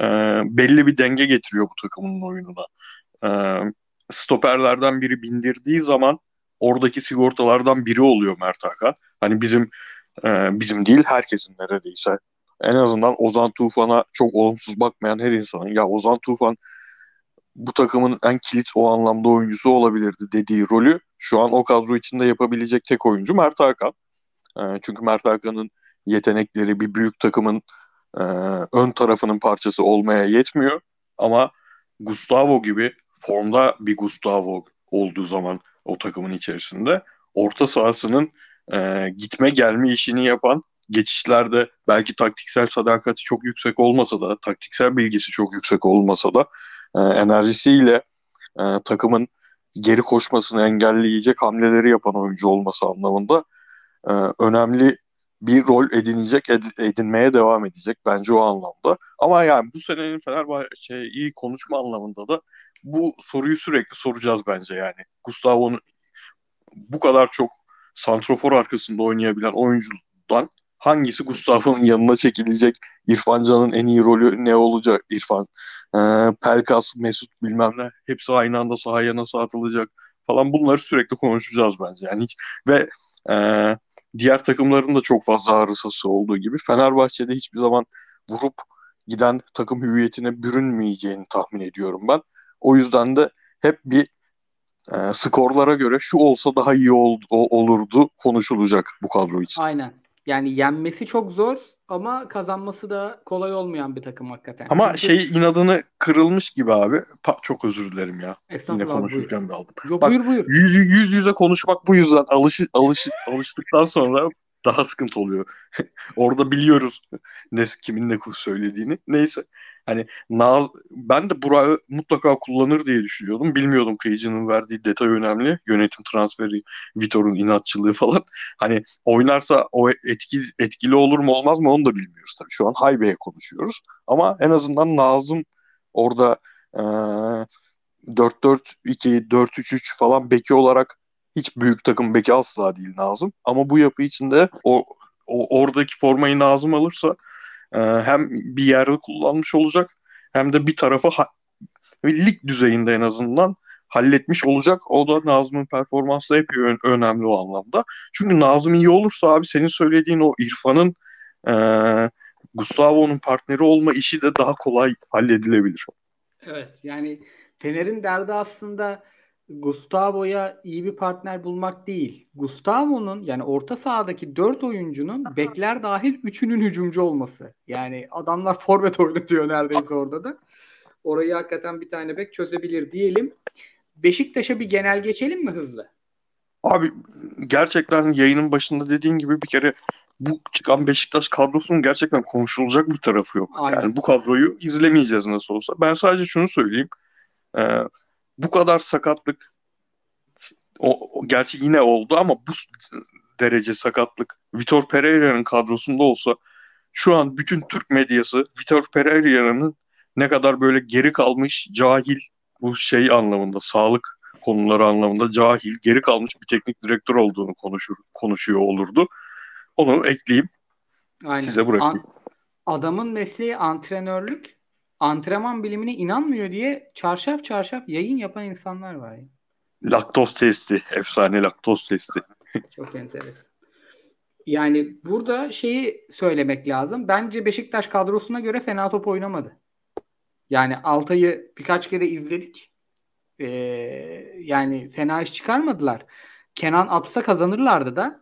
e, belli bir denge getiriyor bu takımın oyununa. E, stoperlerden biri bindirdiği zaman oradaki sigortalardan biri oluyor Mert Hakan. Hani bizim e, bizim değil herkesin neredeyse en azından Ozan Tufan'a çok olumsuz bakmayan her insanın ya Ozan Tufan bu takımın en kilit o anlamda oyuncusu olabilirdi dediği rolü şu an o kadro içinde yapabilecek tek oyuncu Mert Hakan. E, çünkü Mert Hakan'ın yetenekleri bir büyük takımın e, ön tarafının parçası olmaya yetmiyor. Ama Gustavo gibi formda bir Gustavo olduğu zaman o takımın içerisinde orta sahasının e, gitme gelme işini yapan geçişlerde belki taktiksel sadakati çok yüksek olmasa da taktiksel bilgisi çok yüksek olmasa da e, enerjisiyle e, takımın geri koşmasını engelleyecek hamleleri yapan oyuncu olması anlamında e, önemli bir rol edinecek, ed- edinmeye devam edecek bence o anlamda. Ama yani bu senenin Fenerbahçe şey, konuşma anlamında da bu soruyu sürekli soracağız bence yani. Gustavo'nun bu kadar çok santrofor arkasında oynayabilen oyuncudan hangisi Gustavo'nun yanına çekilecek? İrfan Can'ın en iyi rolü ne olacak? İrfan, e, Pelkas, Mesut bilmem ne hepsi aynı anda sahaya nasıl atılacak falan bunları sürekli konuşacağız bence. Yani hiç ve e, diğer takımların da çok fazla arızası olduğu gibi Fenerbahçe'de hiçbir zaman vurup giden takım hüviyetine bürünmeyeceğini tahmin ediyorum ben. O yüzden de hep bir e, skorlara göre şu olsa daha iyi ol, o, olurdu konuşulacak bu kadro için. Aynen. Yani yenmesi çok zor ama kazanması da kolay olmayan bir takım hakikaten. Ama Çünkü- şey inadını kırılmış gibi abi. Pa- çok özür dilerim ya. Yine konuşurken de aldım. Yok Bak, buyur buyur. Yüz, yüz yüze konuşmak bu yüzden alış, alış, alıştıktan sonra daha sıkıntı oluyor. Orada biliyoruz ne kimin ne söylediğini. Neyse. Hani Naz, ben de Burak'ı mutlaka kullanır diye düşünüyordum. Bilmiyordum kıyıcının verdiği detay önemli. Yönetim transferi, Vitor'un inatçılığı falan. Hani oynarsa o etkili, etkili olur mu olmaz mı onu da bilmiyoruz tabii. Şu an Haybe'ye konuşuyoruz. Ama en azından Nazım orada eee 4-4-2, 4-3-3 falan beki olarak hiç büyük takım beki asla değil Nazım. Ama bu yapı içinde o, o oradaki formayı Nazım alırsa e, hem bir yerde kullanmış olacak hem de bir tarafa ha- lig düzeyinde en azından halletmiş olacak. O da Nazım'ın performansı hep önemli o anlamda. Çünkü Nazım iyi olursa abi senin söylediğin o İrfan'ın e, Gustavo'nun partneri olma işi de daha kolay halledilebilir. Evet yani Fener'in derdi aslında Gustavo'ya iyi bir partner bulmak değil. Gustavo'nun yani orta sahadaki 4 oyuncunun bekler dahil üçünün hücumcu olması. Yani adamlar forvet oynatıyor neredeyse orada da. Orayı hakikaten bir tane bek çözebilir diyelim. Beşiktaş'a bir genel geçelim mi hızlı? Abi gerçekten yayının başında dediğin gibi bir kere bu çıkan Beşiktaş kadrosunun gerçekten konuşulacak bir tarafı yok. Aynen. Yani bu kadroyu izlemeyeceğiz nasıl olsa. Ben sadece şunu söyleyeyim. Ee, bu kadar sakatlık o, o- gerçi yine oldu ama bu derece sakatlık Vitor Pereira'nın kadrosunda olsa şu an bütün Türk medyası Vitor Pereira'nın ne kadar böyle geri kalmış cahil bu şey anlamında sağlık konuları anlamında cahil geri kalmış bir teknik direktör olduğunu konuşur konuşuyor olurdu. Onu ekleyeyim. Aynen. Size bırakayım. An- adamın mesleği antrenörlük. Antrenman bilimine inanmıyor diye çarşaf çarşaf yayın yapan insanlar var. ya. Laktoz testi, efsane laktoz testi. Çok enteresan. Yani burada şeyi söylemek lazım. Bence Beşiktaş kadrosuna göre fena top oynamadı. Yani Altay'ı birkaç kere izledik. Ee, yani fena iş çıkarmadılar. Kenan atsa kazanırlardı da.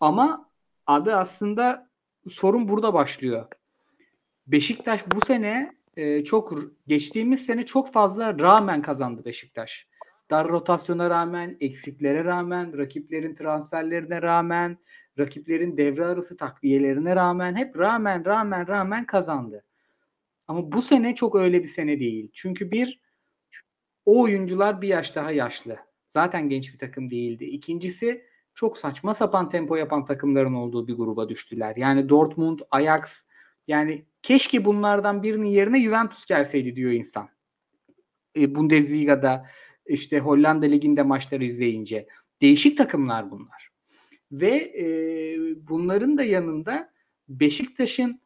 Ama abi aslında sorun burada başlıyor. Beşiktaş bu sene e, çok geçtiğimiz sene çok fazla rağmen kazandı Beşiktaş. Dar rotasyona rağmen, eksiklere rağmen, rakiplerin transferlerine rağmen, rakiplerin devre arası takviyelerine rağmen hep rağmen rağmen rağmen kazandı. Ama bu sene çok öyle bir sene değil. Çünkü bir o oyuncular bir yaş daha yaşlı. Zaten genç bir takım değildi. İkincisi çok saçma sapan tempo yapan takımların olduğu bir gruba düştüler. Yani Dortmund, Ajax yani keşke bunlardan birinin yerine Juventus gelseydi diyor insan. E, Bundesliga'da işte Hollanda Ligi'nde maçları izleyince. Değişik takımlar bunlar. Ve e, bunların da yanında Beşiktaş'ın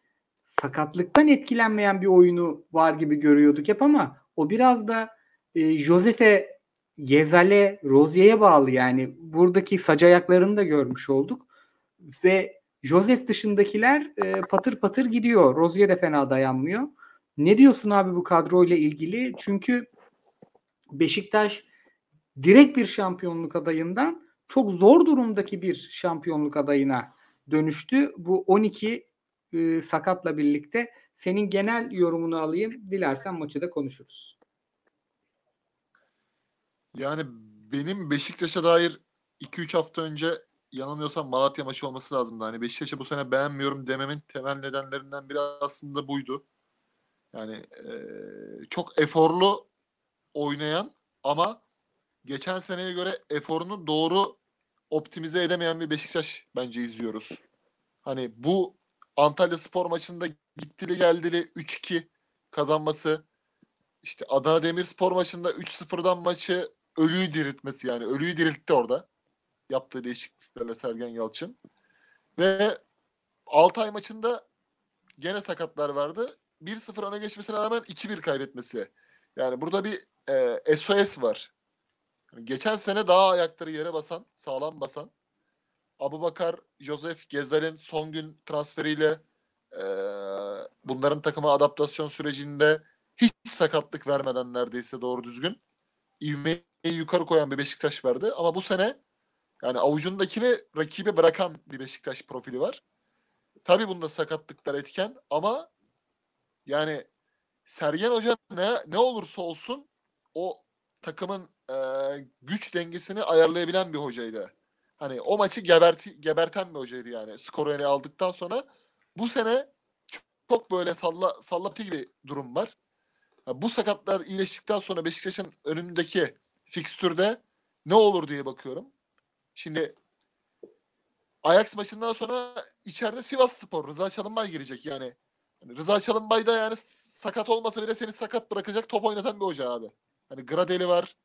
sakatlıktan etkilenmeyen bir oyunu var gibi görüyorduk hep ama o biraz da e, Josefe Gezale, Rozier'e bağlı yani buradaki sac ayaklarını da görmüş olduk. Ve Joseph dışındakiler e, patır patır gidiyor. Rozier de fena dayanmıyor. Ne diyorsun abi bu kadroyla ilgili? Çünkü Beşiktaş direkt bir şampiyonluk adayından çok zor durumdaki bir şampiyonluk adayına dönüştü. Bu 12 e, sakatla birlikte senin genel yorumunu alayım. Dilersen maçı da konuşuruz. Yani benim Beşiktaş'a dair 2-3 hafta önce yanılmıyorsam Malatya maçı olması lazımdı. Hani Beşiktaş'ı bu sene beğenmiyorum dememin temel nedenlerinden biri aslında buydu. Yani e, çok eforlu oynayan ama geçen seneye göre eforunu doğru optimize edemeyen bir Beşiktaş bence izliyoruz. Hani bu Antalya Spor maçında gittili geldili 3-2 kazanması işte Adana Demirspor maçında 3-0'dan maçı ölüyü diriltmesi yani ölüyü diriltti orada. Yaptığı değişikliklerle Sergen Yalçın. Ve Altay maçında gene sakatlar vardı. 1-0 öne geçmesine rağmen 2-1 kaybetmesi. Yani burada bir e, SOS var. Geçen sene daha ayakları yere basan, sağlam basan. Abu Bakar, Joseph Gezal'in son gün transferiyle e, bunların takıma adaptasyon sürecinde hiç sakatlık vermeden neredeyse doğru düzgün ivmeyi yukarı koyan bir Beşiktaş vardı. Ama bu sene yani avucundakini rakibe bırakan bir Beşiktaş profili var. Tabii bunda sakatlıklar etken ama yani Sergen Hoca ne, ne olursa olsun o takımın e, güç dengesini ayarlayabilen bir hocaydı. Hani o maçı geberti, geberten bir hocaydı yani. Skoru ele aldıktan sonra bu sene çok böyle salla sallapı gibi durum var. bu sakatlar iyileştikten sonra Beşiktaş'ın önündeki fikstürde ne olur diye bakıyorum. Şimdi Ajax maçından sonra içeride Sivas Spor Rıza Çalınbay girecek yani. yani Rıza Çalınbay da yani sakat olmasa bile seni sakat bırakacak top oynatan bir hoca abi. Hani Gradeli var.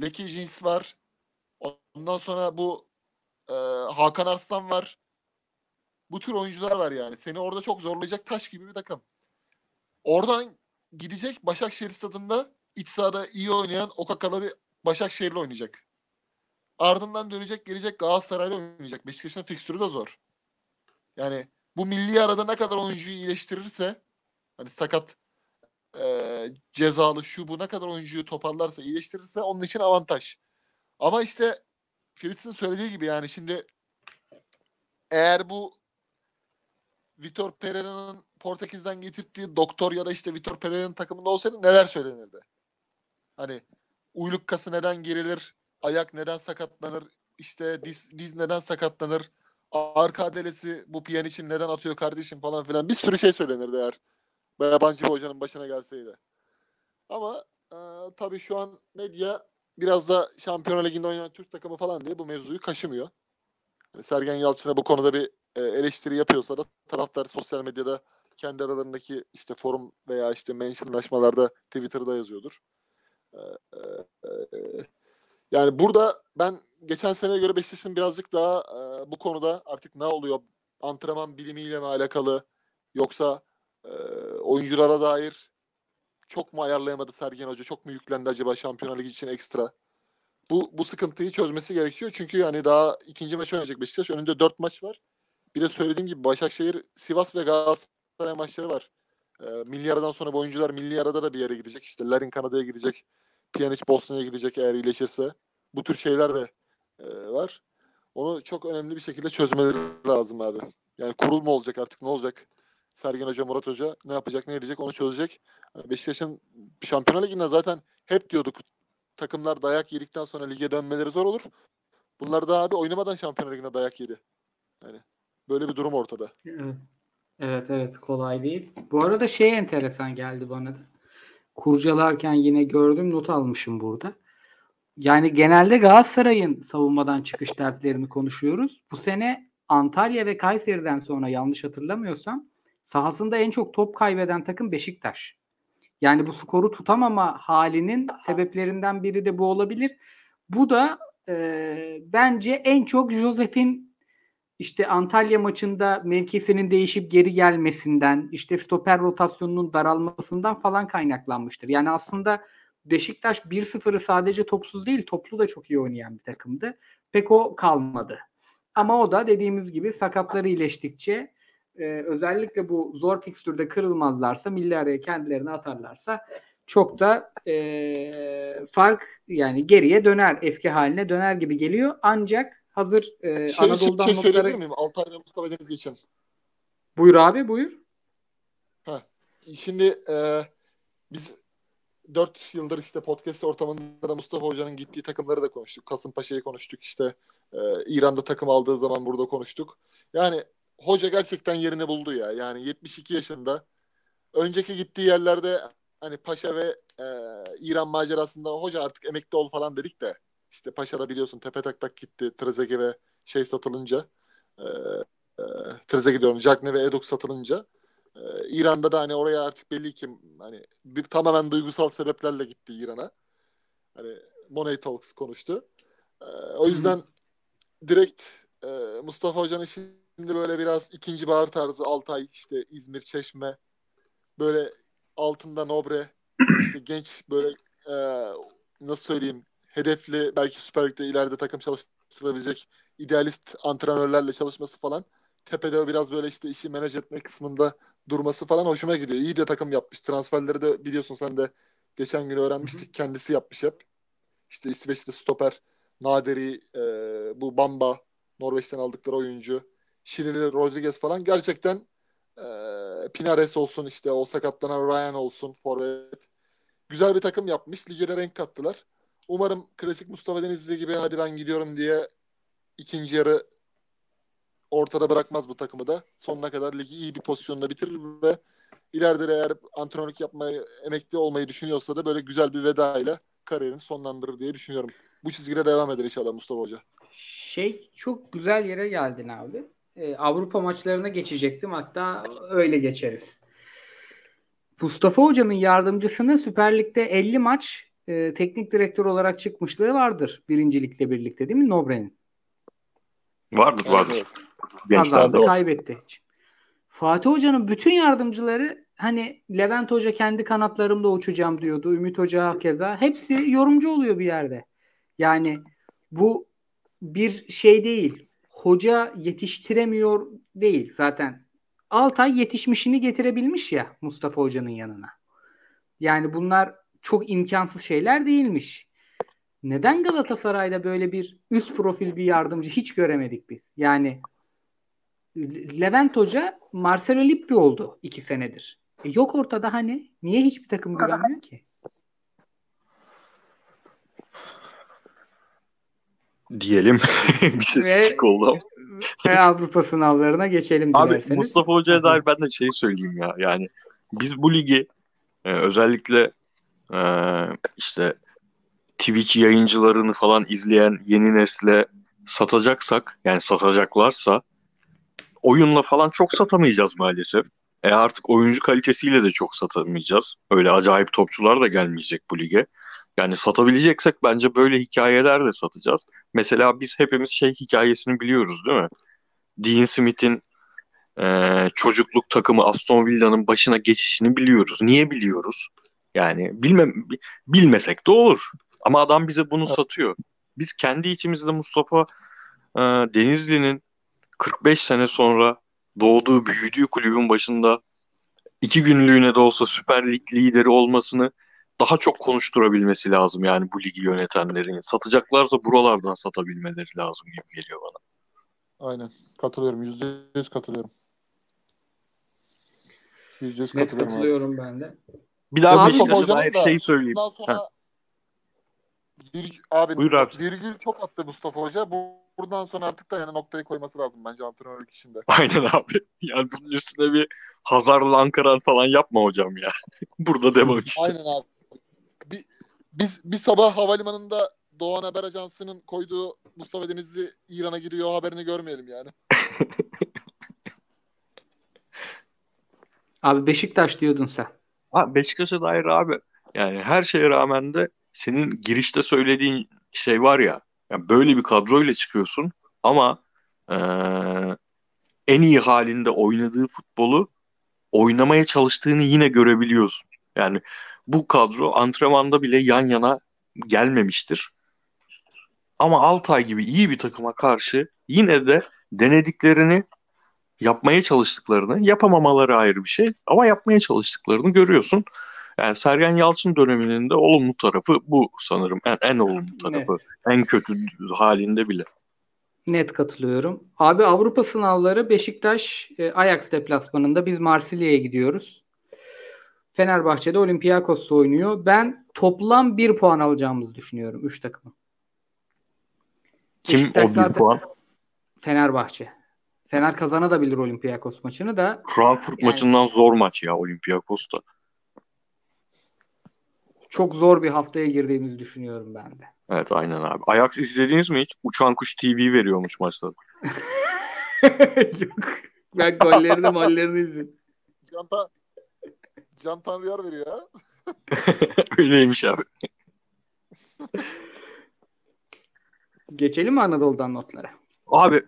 Leki Jins var. Ondan sonra bu e, Hakan Arslan var. Bu tür oyuncular var yani. Seni orada çok zorlayacak taş gibi bir takım. Oradan gidecek Başakşehir stadında iç sahada iyi oynayan Okakalı bir Başakşehir'le oynayacak. Ardından dönecek gelecek Galatasaray'la oynayacak. Beşiktaş'ın fikstürü de zor. Yani bu milli arada ne kadar oyuncuyu iyileştirirse hani sakat e, cezalı şu bu ne kadar oyuncuyu toparlarsa iyileştirirse onun için avantaj. Ama işte Fritz'in söylediği gibi yani şimdi eğer bu Vitor Pereira'nın Portekiz'den getirdiği doktor ya da işte Vitor Pereira'nın takımında olsaydı neler söylenirdi? Hani uyluk kası neden gerilir? Ayak neden sakatlanır? İşte diz, diz neden sakatlanır? Arka adelesi bu piyan için neden atıyor kardeşim falan filan. Bir sürü şey söylenirdi eğer yabancı bir hocanın başına gelseydi. Ama e, tabii şu an medya biraz da Şampiyonlar Ligi'nde oynayan Türk takımı falan diye bu mevzuyu kaşımıyor. Yani Sergen Yalçın'a bu konuda bir e, eleştiri yapıyorsa da taraftar sosyal medyada kendi aralarındaki işte forum veya işte mentionlaşmalarda Twitter'da yazıyordur. E, e, e, yani burada ben geçen seneye göre Beşiktaş'ın birazcık daha e, bu konuda artık ne oluyor antrenman bilimiyle mi alakalı yoksa e, oyunculara dair çok mu ayarlayamadı Sergen Hoca? Çok mu yüklendi acaba Şampiyonlar Ligi için ekstra? Bu bu sıkıntıyı çözmesi gerekiyor. Çünkü yani daha ikinci maç oynayacak Beşiktaş. Önünde dört maç var. Bir de söylediğim gibi Başakşehir, Sivas ve Galatasaray maçları var. E, milli aradan sonra bu oyuncular milli arada da bir yere gidecek. İşte Larin Kanada'ya gidecek. Pjanic Bosna'ya gidecek eğer iyileşirse. Bu tür şeyler de e, var. Onu çok önemli bir şekilde çözmeleri lazım abi. Yani kurul mu olacak artık ne olacak? Sergen Hoca, Murat Hoca ne yapacak, ne edecek onu çözecek. Beşiktaş'ın Şampiyonlar Ligi'nde zaten hep diyorduk takımlar dayak yedikten sonra lige dönmeleri zor olur. Bunlar da abi oynamadan Şampiyonlar Ligi'nde dayak yedi. Yani böyle bir durum ortada. Evet evet kolay değil. Bu arada şey enteresan geldi bana da. Kurcalarken yine gördüm not almışım burada. yani genelde Galatasaray'ın savunmadan çıkış dertlerini konuşuyoruz. Bu sene Antalya ve Kayseri'den sonra yanlış hatırlamıyorsam sahasında en çok top kaybeden takım Beşiktaş. Yani bu skoru tutamama halinin sebeplerinden biri de bu olabilir. Bu da e, bence en çok Josef'in işte Antalya maçında mevkisinin değişip geri gelmesinden, işte stoper rotasyonunun daralmasından falan kaynaklanmıştır. Yani aslında Beşiktaş 1-0'ı sadece topsuz değil, toplu da çok iyi oynayan bir takımdı. Pek o kalmadı. Ama o da dediğimiz gibi sakatları iyileştikçe e, özellikle bu zor fikstürde kırılmazlarsa, milli araya kendilerini atarlarsa çok da e, fark yani geriye döner, eski haline döner gibi geliyor. Ancak hazır e, Şey, Anadolu'dan şey notları... söyleyebilir miyim? Altay ve Mustafa Denizli için. Buyur abi buyur. Şimdi e, biz 4 yıldır işte podcast ortamında da Mustafa Hoca'nın gittiği takımları da konuştuk. Kasımpaşa'yı konuştuk işte. E, İran'da takım aldığı zaman burada konuştuk. Yani hoca gerçekten yerini buldu ya. Yani 72 yaşında. Önceki gittiği yerlerde hani Paşa ve e, İran macerasında hoca artık emekli ol falan dedik de işte Paşa'da biliyorsun tepe tak tak gitti. Trezeguet ve şey satılınca e, e, Trezeguet diyorum. Cagne ve Edok satılınca ee, İran'da da hani oraya artık belli ki hani bir tamamen duygusal sebeplerle gitti İran'a. Hani Money Talks konuştu. Ee, o yüzden direkt e, Mustafa Hoca'nın şimdi böyle biraz ikinci bahar tarzı Altay, işte İzmir, Çeşme böyle altında Nobre işte genç böyle e, nasıl söyleyeyim hedefli belki Süper Lig'de ileride takım çalıştırabilecek idealist antrenörlerle çalışması falan tepede biraz böyle işte işi menaj etme kısmında durması falan hoşuma gidiyor. İyi de takım yapmış. Transferleri de biliyorsun sen de geçen gün öğrenmiştik. Kendisi yapmış hep. İşte İsveçli stoper Naderi, e, bu Bamba, Norveç'ten aldıkları oyuncu, Şirili Rodriguez falan gerçekten e, Pinares olsun işte o sakatlanan Ryan olsun forvet. Güzel bir takım yapmış. Lige renk kattılar. Umarım klasik Mustafa Denizli gibi hadi ben gidiyorum diye ikinci yarı ortada bırakmaz bu takımı da. Sonuna kadar ligi iyi bir pozisyonda bitirir ve ileride de eğer antrenörlük yapmayı, emekli olmayı düşünüyorsa da böyle güzel bir veda ile kariyerini sonlandırır diye düşünüyorum. Bu çizgide devam eder inşallah Mustafa Hoca. Şey çok güzel yere geldin abi. Ee, Avrupa maçlarına geçecektim. Hatta öyle geçeriz. Mustafa Hoca'nın yardımcısının Süper Lig'de 50 maç e, teknik direktör olarak çıkmışlığı vardır. Birincilikle birlikte değil mi Nobre'nin? Vardır vardır. Evet, Gençlerde kaybetti. Fatih Hoca'nın bütün yardımcıları hani Levent Hoca kendi kanatlarımda uçacağım diyordu. Ümit Hoca keza. Hepsi yorumcu oluyor bir yerde. Yani bu bir şey değil. Hoca yetiştiremiyor değil zaten. Altay yetişmişini getirebilmiş ya Mustafa Hoca'nın yanına. Yani bunlar çok imkansız şeyler değilmiş. Neden Galatasaray'da böyle bir üst profil bir yardımcı hiç göremedik biz? Yani Levent Hoca Marcelo Lippi oldu iki senedir. E yok ortada hani. Niye hiçbir takım güvenmiyor ki? Diyelim. bir sessizlik oldu ama. Ve Avrupa sınavlarına geçelim Abi dilerseniz. Mustafa Hoca'ya dair ben de şey söyleyeyim ya. Yani biz bu ligi e, özellikle e, işte Twitch yayıncılarını falan izleyen yeni nesle satacaksak yani satacaklarsa oyunla falan çok satamayacağız maalesef. E artık oyuncu kalitesiyle de çok satamayacağız. Öyle acayip topçular da gelmeyecek bu lige. Yani satabileceksek bence böyle hikayeler de satacağız. Mesela biz hepimiz şey hikayesini biliyoruz değil mi? Dean Smith'in e, çocukluk takımı Aston Villa'nın başına geçişini biliyoruz. Niye biliyoruz? Yani bilmem bilmesek de olur. Ama adam bize bunu satıyor. Biz kendi içimizde Mustafa e, Denizli'nin 45 sene sonra doğduğu, büyüdüğü kulübün başında iki günlüğüne de olsa Süper Lig lideri olmasını daha çok konuşturabilmesi lazım yani bu ligi yönetenlerin. Satacaklarsa buralardan satabilmeleri lazım gibi geliyor bana. Aynen. Katılıyorum. Yüzde yüz katılıyorum. Yüzde yüz Net katılıyorum. abi. katılıyorum ben de. Bir daha Abi, Beşiktaş'a dair da şey söyleyeyim. Bundan sonra bir, abi, Buyur abi. virgül çok attı Mustafa Hoca. Bu, buradan sonra artık da yani noktayı koyması lazım bence antrenörlük işinde. Aynen abi. Yani bunun üstüne bir Hazar'la Ankaran falan yapma hocam ya. Burada devam işte. Aynen abi. Bir, biz bir sabah havalimanında Doğan Haber Ajansı'nın koyduğu Mustafa Denizli İran'a giriyor haberini görmeyelim yani. Abi Beşiktaş diyordun sen. Ha, Beşiktaş'a dair abi yani her şeye rağmen de senin girişte söylediğin şey var ya yani böyle bir kadroyla çıkıyorsun ama eee, en iyi halinde oynadığı futbolu oynamaya çalıştığını yine görebiliyorsun. Yani bu kadro antrenmanda bile yan yana gelmemiştir. Ama Altay gibi iyi bir takıma karşı yine de denediklerini yapmaya çalıştıklarını, yapamamaları ayrı bir şey ama yapmaya çalıştıklarını görüyorsun. Yani Sergen Yalçın döneminin de olumlu tarafı bu sanırım. En, en olumlu tarafı. Net. En kötü halinde bile. Net katılıyorum. Abi Avrupa sınavları Beşiktaş e, Ajax deplasmanında biz Marsilya'ya gidiyoruz. Fenerbahçe'de Olympiakos oynuyor. Ben toplam bir puan alacağımızı düşünüyorum 3 takımın. Kim Beşiktaş o bir puan? Fenerbahçe. Fener kazanabilir Olympiakos maçını da. Frankfurt Yani- maçından zor maç ya Olympiakos'ta. Çok zor bir haftaya girdiğimizi düşünüyorum ben de. Evet aynen abi. Ajax izlediniz mi hiç? Uçan Kuş TV veriyormuş maçta. Yok. Ben gollerini mollerini izledim. Can, Ta- Can Tanrıyar veriyor ya. Öyleymiş abi. Geçelim mi Anadolu'dan notlara? Abi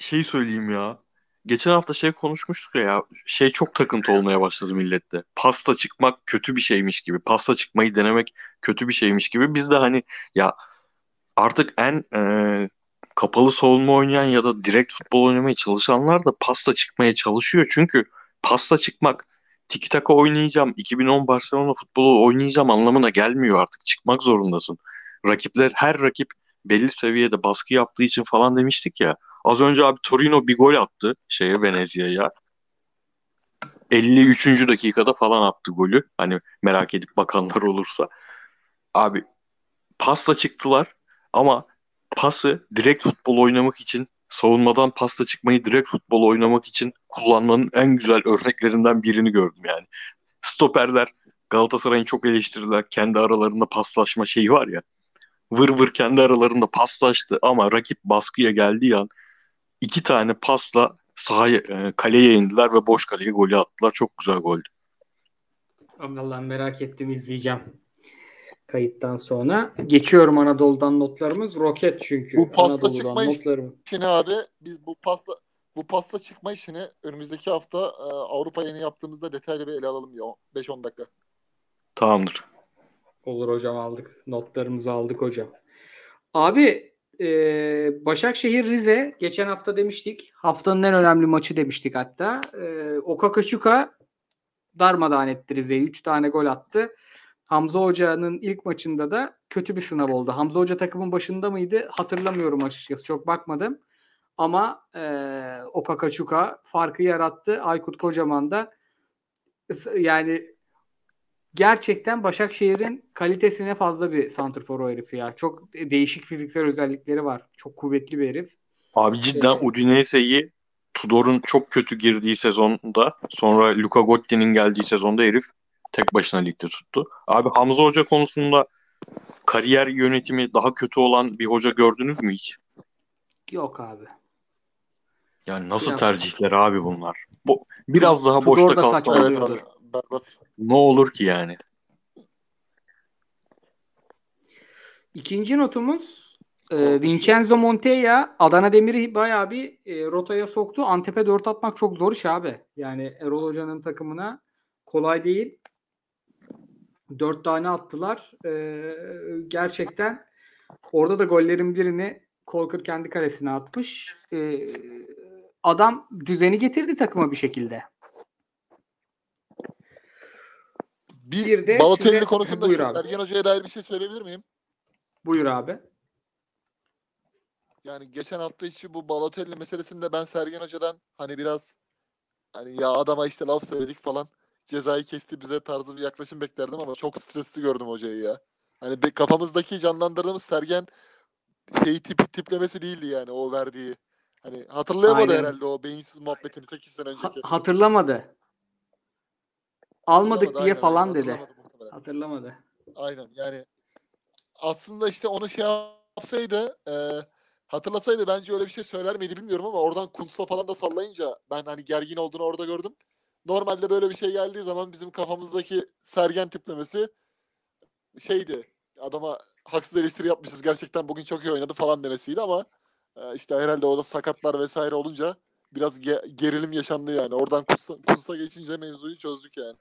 şey söyleyeyim ya. Geçen hafta şey konuşmuştuk ya, şey çok takıntı olmaya başladı millette. Pasta çıkmak kötü bir şeymiş gibi. Pasta çıkmayı denemek kötü bir şeymiş gibi. Biz de hani ya artık en e, kapalı savunma oynayan ya da direkt futbol oynamaya çalışanlar da pasta çıkmaya çalışıyor. Çünkü pasta çıkmak tiki taka oynayacağım, 2010 Barcelona futbolu oynayacağım anlamına gelmiyor artık. Çıkmak zorundasın. Rakipler her rakip belli seviyede baskı yaptığı için falan demiştik ya. Az önce abi Torino bir gol attı şeye Venezia'ya. 53. dakikada falan attı golü. Hani merak edip bakanlar olursa. Abi pasla çıktılar ama pası direkt futbol oynamak için savunmadan pasta çıkmayı direkt futbol oynamak için kullanmanın en güzel örneklerinden birini gördüm yani. Stoperler Galatasaray'ın çok eleştiriler kendi aralarında paslaşma şeyi var ya. Vır vır kendi aralarında paslaştı ama rakip baskıya geldiği an iki tane pasla sahaya, e, kaleye indiler ve boş kaleye golü attılar. Çok güzel goldü. Allah merak ettim izleyeceğim. Kayıttan sonra. Geçiyorum Anadolu'dan notlarımız. Roket çünkü. Bu pasta Anadolu'dan çıkma notlarım. Şimdi abi biz bu pasta bu pasta çıkma işini önümüzdeki hafta e, Avrupa yeni yaptığımızda detaylı bir ele alalım ya 5-10 dakika. Tamamdır. Olur hocam aldık. Notlarımızı aldık hocam. Abi e, Başakşehir Rize geçen hafta demiştik. Haftanın en önemli maçı demiştik hatta. E, Okakaçuka darmadağın etti Rize'yi. 3 tane gol attı. Hamza Hoca'nın ilk maçında da kötü bir sınav oldu. Hamza Hoca takımın başında mıydı? Hatırlamıyorum açıkçası. Çok bakmadım. Ama e, Okakaçuka farkı yarattı. Aykut Kocaman da yani gerçekten Başakşehir'in kalitesine fazla bir santrfor o herif ya. Çok değişik fiziksel özellikleri var. Çok kuvvetli bir herif. Abi cidden Evet. Udinese'yi Tudor'un çok kötü girdiği sezonda sonra Luka Gotti'nin geldiği sezonda herif tek başına ligde tuttu. Abi Hamza Hoca konusunda kariyer yönetimi daha kötü olan bir hoca gördünüz mü hiç? Yok abi. Yani nasıl Biraz- tercihler abi bunlar? Bu biraz daha Tudor boşta kalsa. Evet. Berbat. ne olur ki yani? İkinci notumuz e, Vincenzo Montella Adana Demir'i bayağı bir e, rotaya soktu. Antep'e 4 atmak çok zor iş abi. Yani Erol Hoca'nın takımına kolay değil. 4 tane attılar. E, gerçekten orada da gollerin birini Kolkır kendi kalesine atmış. E, adam düzeni getirdi takıma bir şekilde. Bir, Bir de Balotelli size- konusunda Buyur abi. Sergen Hoca'ya dair bir şey söyleyebilir miyim? Buyur abi. Yani geçen hafta içi bu Balotelli meselesinde ben Sergen Hoca'dan hani biraz hani ya adama işte laf söyledik falan cezayı kesti bize tarzı bir yaklaşım beklerdim ama çok stresli gördüm hocayı ya. Hani kafamızdaki canlandırdığımız Sergen şeyi tipi tiplemesi değildi yani o verdiği. Hani hatırlayamadı Aynen. herhalde o beyinsiz muhabbetini 8 sene Ha- önceki. hatırlamadı. Almadık diye aynen, falan dedi. hatırlamadı. Hatırlamadı. Aynen yani aslında işte onu şey yapsaydı e, hatırlasaydı bence öyle bir şey söyler miydi bilmiyorum ama oradan Kuntz'a falan da sallayınca ben hani gergin olduğunu orada gördüm. Normalde böyle bir şey geldiği zaman bizim kafamızdaki Sergen tiplemesi şeydi. Adama haksız eleştiri yapmışız. Gerçekten bugün çok iyi oynadı falan demesiydi ama e, işte herhalde o da sakatlar vesaire olunca biraz ge- gerilim yaşandı yani. Oradan Kuntz'a geçince mevzuyu çözdük yani.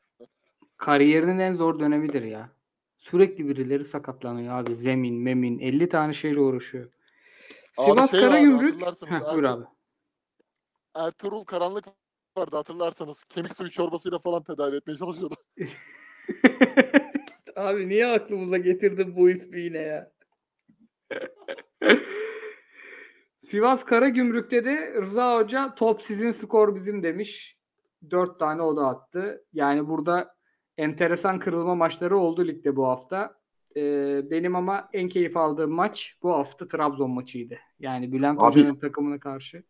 Kariyerinin en zor dönemidir ya. Sürekli birileri sakatlanıyor abi. Zemin, memin 50 tane şeyle uğraşıyor. Abi Sivas şey Karagümrük. Heh, buyur abi. Ertuğrul Karanlık vardı hatırlarsanız. Kemik suyu çorbasıyla falan tedavi etmeye çalışıyordu. Abi niye aklımıza getirdin bu ismi yine ya? Sivas Karagümrük'te de Rıza Hoca top sizin skor bizim demiş. Dört tane o da attı. Yani burada enteresan kırılma maçları oldu ligde bu hafta. Ee, benim ama en keyif aldığım maç bu hafta Trabzon maçıydı. Yani Bülent Hoca'nın takımına karşı.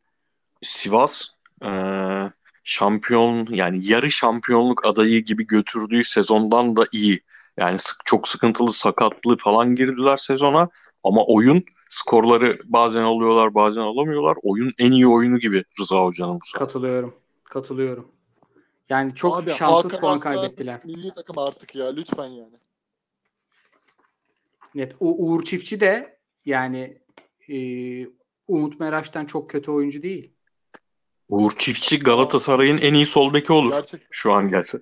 Sivas eee, şampiyon yani yarı şampiyonluk adayı gibi götürdüğü sezondan da iyi. Yani sık, çok sıkıntılı sakatlı falan girdiler sezona ama oyun skorları bazen alıyorlar bazen alamıyorlar. Oyun en iyi oyunu gibi Rıza Hoca'nın bu sefer. Katılıyorum. Katılıyorum. Yani çok Abi, şanssız Hakan puan kaybettiler. Milli takım artık ya lütfen yani. Net. U- Uğur Çiftçi de yani e, Umut Meraş'tan çok kötü oyuncu değil. Uğur Çiftçi Galatasaray'ın en iyi sol beki olur Gerçek, şu an gelse.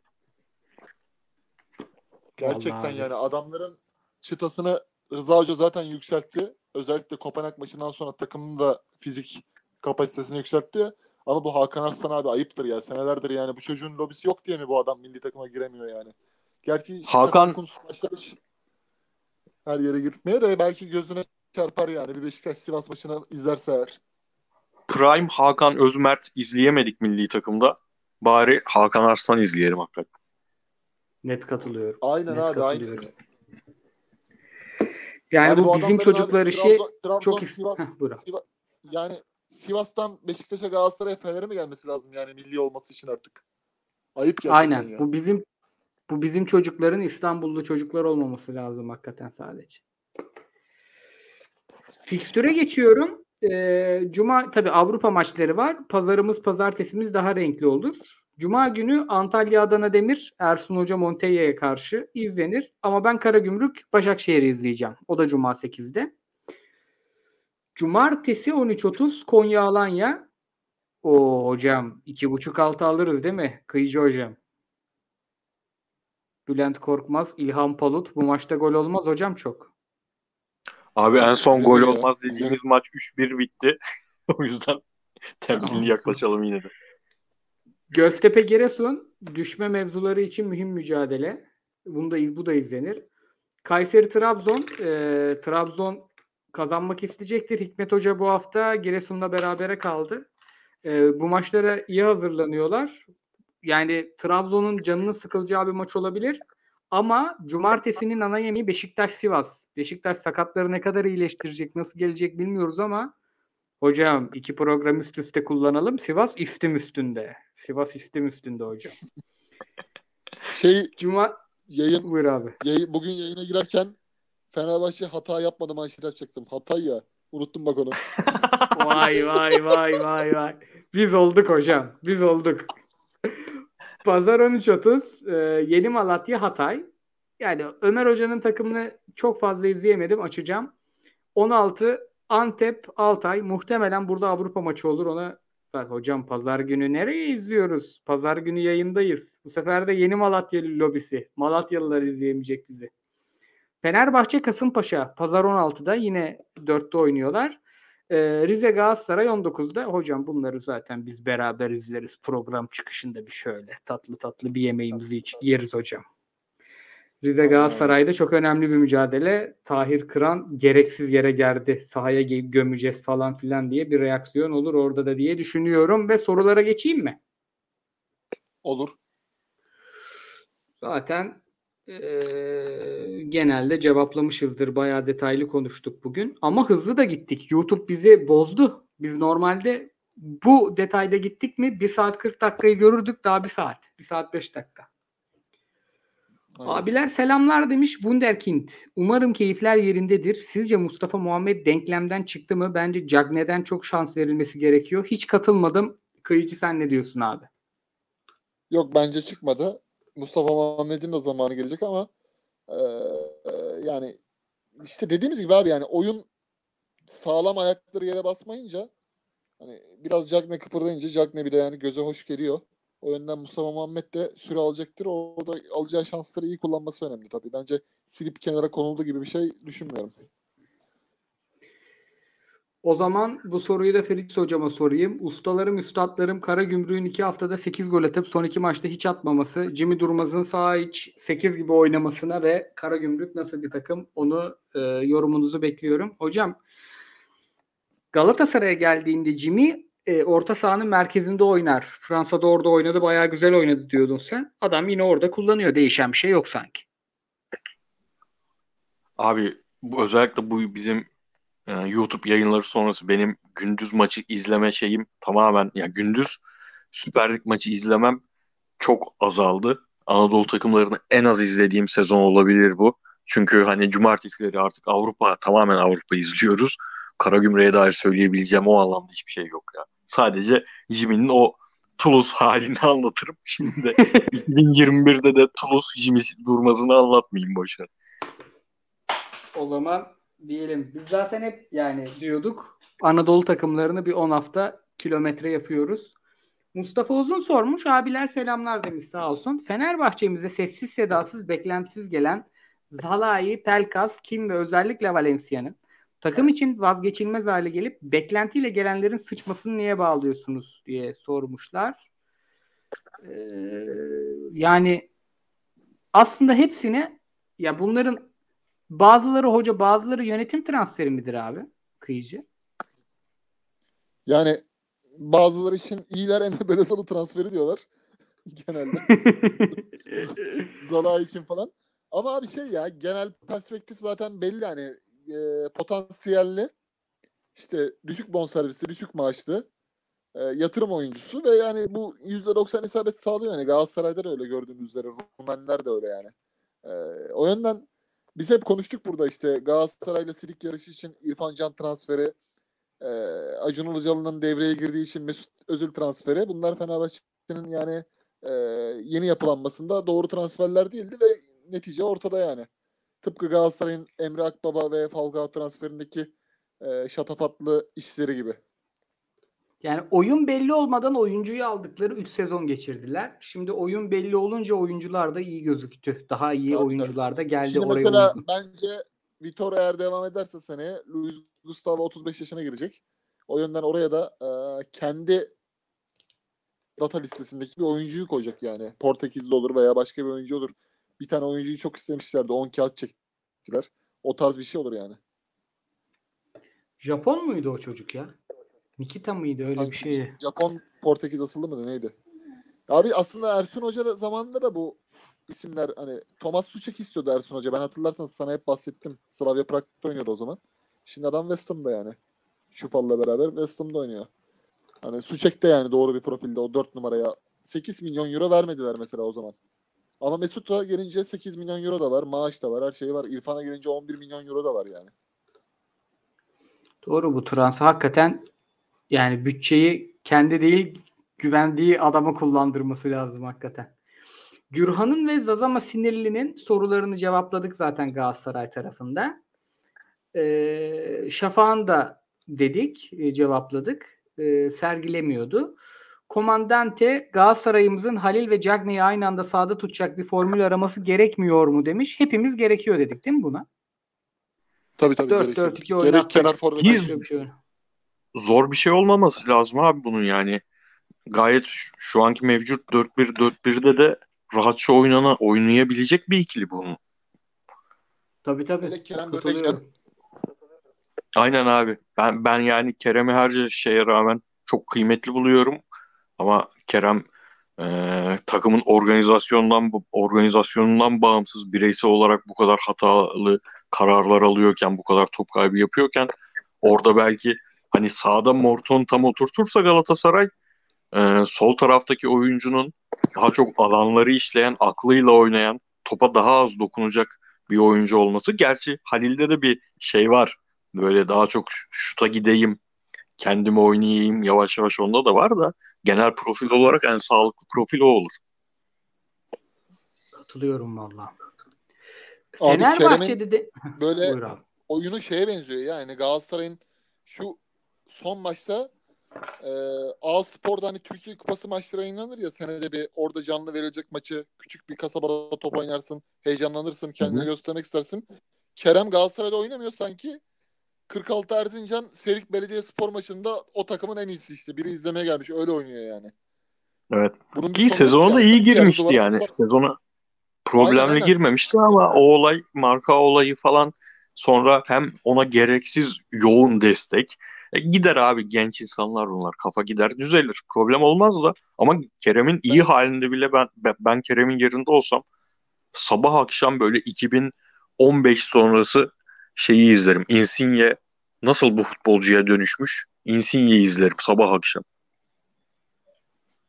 gerçekten Vallahi. yani adamların çıtasını Rıza Hoca zaten yükseltti. Özellikle Kopenhag maçından sonra takımın da fizik kapasitesini yükseltti. Ama bu Hakan Arslan abi ayıptır ya. Senelerdir yani bu çocuğun lobisi yok diye mi bu adam milli takıma giremiyor yani? Gerçi Hakan- başlamış her yere gitmeye de belki gözüne çarpar yani. Bir Beşiktaş Sivas maçını izlerse eğer. Prime Hakan Özmert izleyemedik milli takımda. Bari Hakan Arslan izleyelim hakikaten. Net katılıyorum. Aynen Net abi aynen. katılıyorum. Yani Hani bu bizim adamların çocuklar abi işi Trabzon, Trabzon, çok is- Sivas, Heh, buyur abi. Siva- yani Sivas'tan Beşiktaş'a Galatasaray'a Fener'e mi gelmesi lazım yani milli olması için artık? Ayıp gerçekten aynen. ya. Bu bizim bu bizim çocukların İstanbullu çocuklar olmaması lazım hakikaten sadece. Fikstüre geçiyorum. Ee, Cuma tabi Avrupa maçları var. Pazarımız pazartesimiz daha renkli olur. Cuma günü Antalya Adana Demir Ersun Hoca Montella'ya karşı izlenir. Ama ben Karagümrük Başakşehir'i izleyeceğim. O da Cuma 8'de. Cumartesi 13.30 Konya Alanya. O hocam iki buçuk altı alırız değil mi? Kıyıcı hocam. Bülent Korkmaz, İlhan Palut. Bu maçta gol olmaz hocam çok. Abi en son gol ya, olmaz dediğimiz maç 3-1 bitti. o yüzden temkinli yaklaşalım yine de. Göztepe Giresun düşme mevzuları için mühim mücadele. Bunu da bu da izlenir. Kayseri Trabzon e, Trabzon kazanmak isteyecektir. Hikmet Hoca bu hafta Giresun'la berabere kaldı. E, bu maçlara iyi hazırlanıyorlar. Yani Trabzon'un canının sıkılacağı bir maç olabilir. Ama cumartesinin ana yemeği Beşiktaş Sivas. Beşiktaş sakatları ne kadar iyileştirecek, nasıl gelecek bilmiyoruz ama hocam iki program üst üste kullanalım. Sivas istim üstünde. Sivas istim üstünde hocam. Şey Cuma yayın, buyur abi. yayın bugün yayına girerken Fenerbahçe hata yapmadı manşet açacaktım. Hatay ya. Unuttum bak onu. Vay vay vay vay vay. Biz olduk hocam. Biz olduk. Pazar 13.30 e, Yeni Malatya Hatay. Yani Ömer Hoca'nın takımını çok fazla izleyemedim. Açacağım. 16 Antep Altay. Muhtemelen burada Avrupa maçı olur. Ona hocam pazar günü nereye izliyoruz? Pazar günü yayındayız. Bu sefer de Yeni Malatya lobisi. Malatyalılar izleyemeyecek bizi. Fenerbahçe Kasımpaşa pazar 16'da yine 4'te oynuyorlar. Ee, Rize Galatasaray 19'da. Hocam bunları zaten biz beraber izleriz. Program çıkışında bir şöyle tatlı tatlı bir yemeğimizi iç, yeriz hocam. Rize Galatasaray'da çok önemli bir mücadele. Tahir Kıran gereksiz yere gerdi. Sahaya gömeceğiz falan filan diye bir reaksiyon olur orada da diye düşünüyorum ve sorulara geçeyim mi? Olur. Zaten eee, genelde cevaplamışızdır. Bayağı detaylı konuştuk bugün. Ama hızlı da gittik. YouTube bizi bozdu. Biz normalde bu detayda gittik mi 1 saat 40 dakikayı görürdük daha 1 saat. 1 saat 5 dakika. Aynen. Abiler selamlar demiş Wunderkind. Umarım keyifler yerindedir. Sizce Mustafa Muhammed denklemden çıktı mı? Bence Cagne'den çok şans verilmesi gerekiyor. Hiç katılmadım. Kıyıcı sen ne diyorsun abi? Yok bence çıkmadı. Mustafa Muhammed'in de zamanı gelecek ama e, e, yani işte dediğimiz gibi abi yani oyun sağlam ayakları yere basmayınca hani biraz Cagne kıpırdayınca Cagne bile yani göze hoş geliyor. O yönden Mustafa Muhammed de süre alacaktır. Orada alacağı şansları iyi kullanması önemli tabii. Bence silip kenara konuldu gibi bir şey düşünmüyorum. O zaman bu soruyu da Ferit hocama sorayım. Ustalarım, üstadlarım Karagümrük'ün iki haftada 8 gol atıp son iki maçta hiç atmaması, Jimmy Durmaz'ın sağ iç 8 gibi oynamasına ve Karagümrük nasıl bir takım onu e, yorumunuzu bekliyorum. Hocam Galatasaray'a geldiğinde Jimmy e, orta sahanın merkezinde oynar. Fransa'da orada oynadı, bayağı güzel oynadı diyordun sen. Adam yine orada kullanıyor. Değişen bir şey yok sanki. Abi bu, özellikle bu bizim e, YouTube yayınları sonrası benim gündüz maçı izleme şeyim tamamen ya gündüz Süper Lig maçı izlemem çok azaldı. Anadolu takımlarını en az izlediğim sezon olabilir bu. Çünkü hani cumartesileri artık Avrupa tamamen Avrupa izliyoruz. Karagümrük'e dair söyleyebileceğim o anlamda hiçbir şey yok ya. Sadece Jimmy'nin o Toulouse halini anlatırım. Şimdi de 2021'de de Toulouse Jimmy durmasını anlatmayayım boşver. O zaman diyelim biz zaten hep yani diyorduk Anadolu takımlarını bir 10 hafta kilometre yapıyoruz. Mustafa Uzun sormuş. Abiler selamlar demiş sağ olsun. Fenerbahçe'mize sessiz sedasız beklentisiz gelen Zalai, Pelkas, Kim ve özellikle Valencia'nın takım için vazgeçilmez hale gelip beklentiyle gelenlerin sıçmasını niye bağlıyorsunuz diye sormuşlar. Ee, yani aslında hepsini ya bunların bazıları hoca bazıları yönetim transferi midir abi kıyıcı? Yani bazıları için iyiler Emre Belezoğlu transferi diyorlar. Genelde. Zala için falan. Ama abi şey ya genel perspektif zaten belli hani e, potansiyelli işte düşük bonservisi, düşük maaşlı e, yatırım oyuncusu ve yani bu %90 isabet sağlıyor yani Galatasaray'da da öyle gördüğümüz üzere Rumenler de öyle yani. E, o yönden biz hep konuştuk burada işte Galatasaray'la silik yarışı için İrfan Can transferi, e, Acun Ilıcalı'nın devreye girdiği için Mesut Özil transferi bunlar Fenerbahçe'nin yani e, yeni yapılanmasında doğru transferler değildi ve netice ortada yani. Tıpkı Galatasaray'ın Emre Akbaba ve Falcao transferindeki e, şatafatlı işleri gibi. Yani oyun belli olmadan oyuncuyu aldıkları 3 sezon geçirdiler. Şimdi oyun belli olunca oyuncular da iyi gözüktü. Daha iyi Tabii, oyuncular tabii. da geldi Şimdi oraya mesela uygun. bence Vitor eğer devam ederse seneye Luis Gustavo 35 yaşına girecek. O yönden oraya da e, kendi data listesindeki bir oyuncuyu koyacak yani. Portekizli olur veya başka bir oyuncu olur. Bir tane oyuncuyu çok istemişlerdi. 10 kağıt çektiler. O tarz bir şey olur yani. Japon muydu o çocuk ya? Nikita mıydı öyle bir Sanki şey? Japon Portekiz asıllı mıydı neydi? Abi aslında Ersun Hoca da zamanında da bu isimler hani Thomas Suçek istiyordu Ersun Hoca. Ben hatırlarsanız sana hep bahsettim. Slavia Prag'da oynuyordu o zaman. Şimdi adam West Ham'da yani. Şufal'la beraber West Ham'da oynuyor. Hani Suçek de yani doğru bir profilde o 4 numaraya 8 milyon euro vermediler mesela o zaman. Ama Mesut'a gelince 8 milyon euro da var. Maaş da var. Her şey var. İrfan'a gelince 11 milyon euro da var yani. Doğru bu transfer hakikaten yani bütçeyi kendi değil güvendiği adamı kullandırması lazım hakikaten. Gürhan'ın ve Zazama Sinirli'nin sorularını cevapladık zaten Galatasaray tarafında. Ee, Şafak'ın da dedik, e, cevapladık. Ee, sergilemiyordu. Komandante Galatasaray'ımızın Halil ve Cagney'i aynı anda sahada tutacak bir formül araması gerekmiyor mu demiş. Hepimiz gerekiyor dedik değil mi buna? Tabii tabii. 4-4-2 gerekiyor. Gerek oynattık. kenar forvet. Biz- şey. Zor bir şey olmaması lazım abi bunun yani. Gayet şu- anki mevcut 4-1-4-1'de de rahatça oynana oynayabilecek bir ikili bunun. Tabii tabii. Hele Kerem Katılıyorum. Börek'ten Aynen abi. Ben ben yani Kerem'i her şeye rağmen çok kıymetli buluyorum. Ama Kerem e, takımın organizasyondan organizasyonundan bağımsız bireysel olarak bu kadar hatalı kararlar alıyorken, bu kadar top kaybı yapıyorken orada belki hani sağda Morton tam oturtursa Galatasaray e, sol taraftaki oyuncunun daha çok alanları işleyen, aklıyla oynayan topa daha az dokunacak bir oyuncu olması. Gerçi Halil'de de bir şey var. Böyle daha çok şuta gideyim, kendimi oynayayım yavaş yavaş onda da var da genel profil olarak en sağlıklı profil o olur. Katılıyorum valla. Fenerbahçe'de de böyle oyunu şeye benziyor yani Galatasaray'ın şu son maçta e, A Spor'da hani Türkiye Kupası maçları oynanır ya senede bir orada canlı verilecek maçı küçük bir kasabada top oynarsın heyecanlanırsın kendini Hı hı. göstermek istersin. Kerem Galatasaray'da oynamıyor sanki. 46 Erzincan Serik Belediye Spor maçında o takımın en iyisi işte. Biri izlemeye gelmiş öyle oynuyor yani. Evet. Bunun Ki sezona da yani. iyi girmişti yani. basarsın. Sezona problemli Aynen, aynen. girmemişti ama o olay marka olayı falan sonra hem ona gereksiz yoğun destek E, gider abi genç insanlar bunlar kafa gider düzelir problem olmaz da. Ama Kerem'in iyi halinde bile ben ben- Kerem'in yerinde olsam sabah akşam böyle 2015 sonrası şeyi izlerim. Insigne nasıl bu futbolcuya dönüşmüş? Insigne'yi izlerim sabah akşam.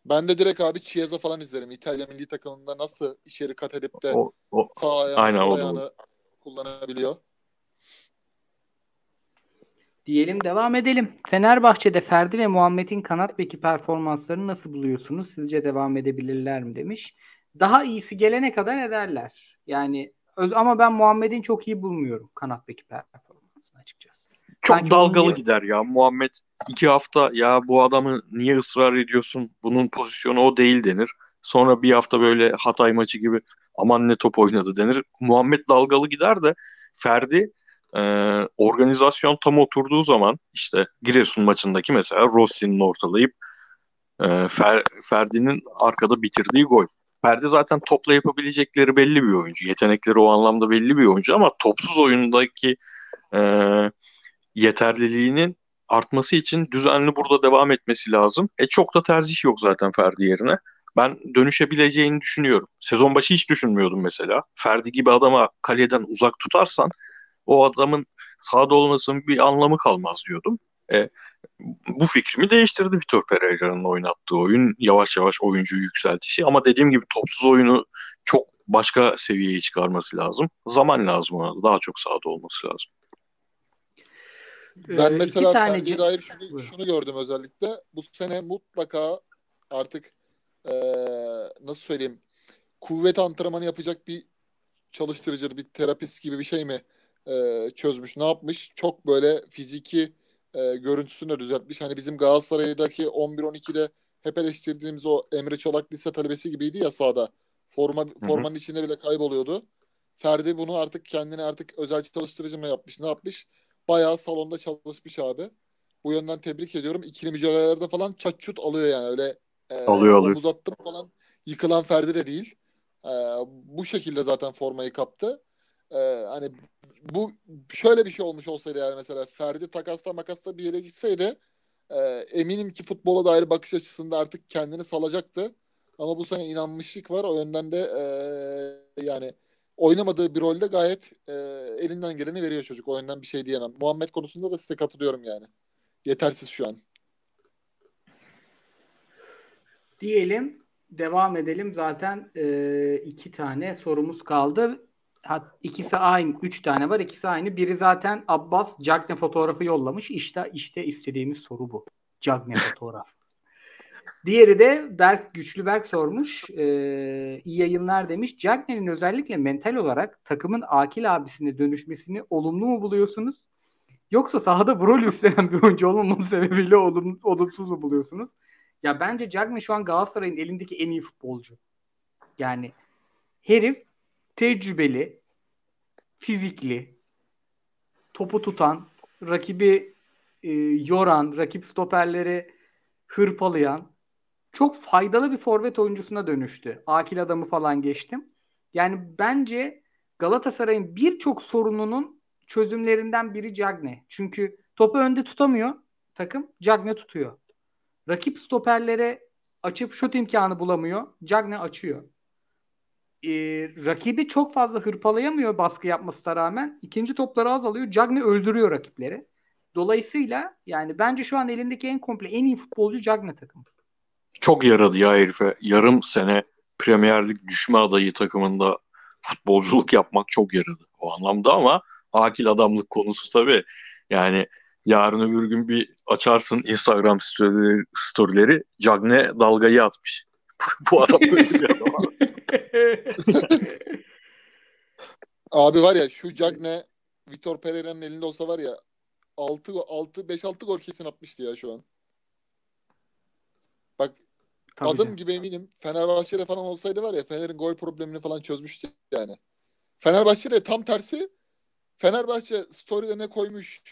Ben de direkt abi Chiesa falan izlerim. İtalya milli takımında nasıl içeri kat edip de o, o sağ ayağını Aynen, sol ayağını kullanabiliyor. Diyelim devam edelim. Fenerbahçe'de Ferdi ve Muhammed'in kanat beki performanslarını nasıl buluyorsunuz? Sizce devam edebilirler mi demiş. Daha iyisi gelene kadar ederler. Yani öz- ama ben Muhammed'in çok iyi bulmuyorum kanat beki performansını açıkçası. Çok Sanki dalgalı bunu- gider ya. Muhammed iki hafta ya bu adamı niye ısrar ediyorsun? Bunun pozisyonu o değil denir. Sonra bir hafta böyle Hatay maçı gibi aman ne top oynadı denir. Muhammed dalgalı gider de Ferdi e, organizasyon tam oturduğu zaman işte Giresun maçındaki mesela Rossi'nin ortalayıp e, Fer- Ferdi'nin arkada bitirdiği gol. Ferdi zaten topla yapabilecekleri belli bir oyuncu. Yetenekleri o anlamda belli bir oyuncu ama topsuz oyundaki e, yeterliliğinin artması için düzenli burada devam etmesi lazım. E çok da tercih yok zaten Ferdi yerine. Ben dönüşebileceğini düşünüyorum. Sezon başı hiç düşünmüyordum mesela. Ferdi gibi adama kaleden uzak tutarsan o adamın sahada olmasının bir anlamı kalmaz diyordum. E, bu fikrimi değiştirdi Vitor Pereira'nın oynattığı oyun. Yavaş yavaş oyuncuyu yükseltişi. Ama dediğim gibi topsuz oyunu çok başka seviyeye çıkarması lazım. Zaman lazım ona da. Daha çok sahada olması lazım. Ben Ee, mesela Ferdi'ye dair şunu, şunu gördüm özellikle. Bu sene mutlaka artık eee, nasıl söyleyeyim kuvvet antrenmanı yapacak bir çalıştırıcı, bir terapist gibi bir şey mi eee, çözmüş? Ne yapmış? Çok böyle fiziki eee, görüntüsünü de düzeltmiş. Hani bizim Galatasaray'daki 11-12'de hep eleştirdiğimiz o Emre Çolak lise talebesi gibiydi ya sahada. Forma, formanın içinde bile kayboluyordu. Ferdi bunu artık kendine artık özel çalıştırıcı mı yapmış? Ne yapmış? Bayağı salonda çalışmış abi. Bu yönden tebrik ediyorum. İkili mücadelelerde falan çat çut alıyor yani. Öyle e, Alıyor, alıyor. omuz attım falan yıkılan Ferdi de değil. E, bu şekilde zaten formayı kaptı. E, hani bu şöyle bir şey olmuş olsaydı yani mesela Ferdi takasla makasla bir yere gitseydi e, eminim ki futbola dair bakış açısında artık kendini salacaktı. Ama bu sene inanmışlık var. O yönden de e, yani oynamadığı bir rolde gayet e, elinden geleni veriyor çocuk. O yönden bir şey diyemem. Muhammed konusunda da size katılıyorum yani. Yetersiz şu an. Diyelim devam edelim. Zaten e, iki tane sorumuz kaldı. Hat, ikisi aynı. Üç tane var. ikisi aynı. Biri zaten Abbas Cagne fotoğrafı yollamış. İşte işte istediğimiz soru bu. Cagne fotoğraf. Diğeri de Berk Güçlü Berk sormuş. E, iyi yayınlar demiş. Cagne'nin özellikle mental olarak takımın Akil abisine dönüşmesini olumlu mu buluyorsunuz? Yoksa sahada bu rolü üstlenen bir oyuncu olmaması sebebiyle olum, olumsuz mu buluyorsunuz? Ya bence Cagne şu an Galatasaray'ın elindeki en iyi futbolcu. Yani herif tecrübeli, fizikli, topu tutan, rakibi e, yoran, rakip stoperleri hırpalayan çok faydalı bir forvet oyuncusuna dönüştü. Akil adamı falan geçtim. Yani bence Galatasaray'ın birçok sorununun çözümlerinden biri Cagne. Çünkü topu önde tutamıyor takım. Cagne tutuyor. Rakip stoperlere açıp şut imkanı bulamıyor. Cagne açıyor. Ee, rakibi çok fazla hırpalayamıyor baskı yapmasına rağmen. İkinci topları azalıyor. Cagne öldürüyor rakipleri. Dolayısıyla yani bence şu an elindeki en komple en iyi futbolcu Cagne takım. Çok yaradı ya herife. Yarım sene Premier Lig düşme adayı takımında futbolculuk yapmak çok yaradı o anlamda ama akil adamlık konusu tabii. Yani yarın öbür gün bir açarsın Instagram storyleri, storyleri Cagne dalgayı atmış. Bu adam böyle bir adam. Abi var ya şu Cagne Vitor Pereira'nın elinde olsa var ya 6 6 5 6 gol kesin atmıştı ya şu an. Bak Tabii adım de. gibi eminim Fenerbahçe'de falan olsaydı var ya Fener'in gol problemini falan çözmüştü yani. Fenerbahçe'de tam tersi Fenerbahçe story'de ne koymuş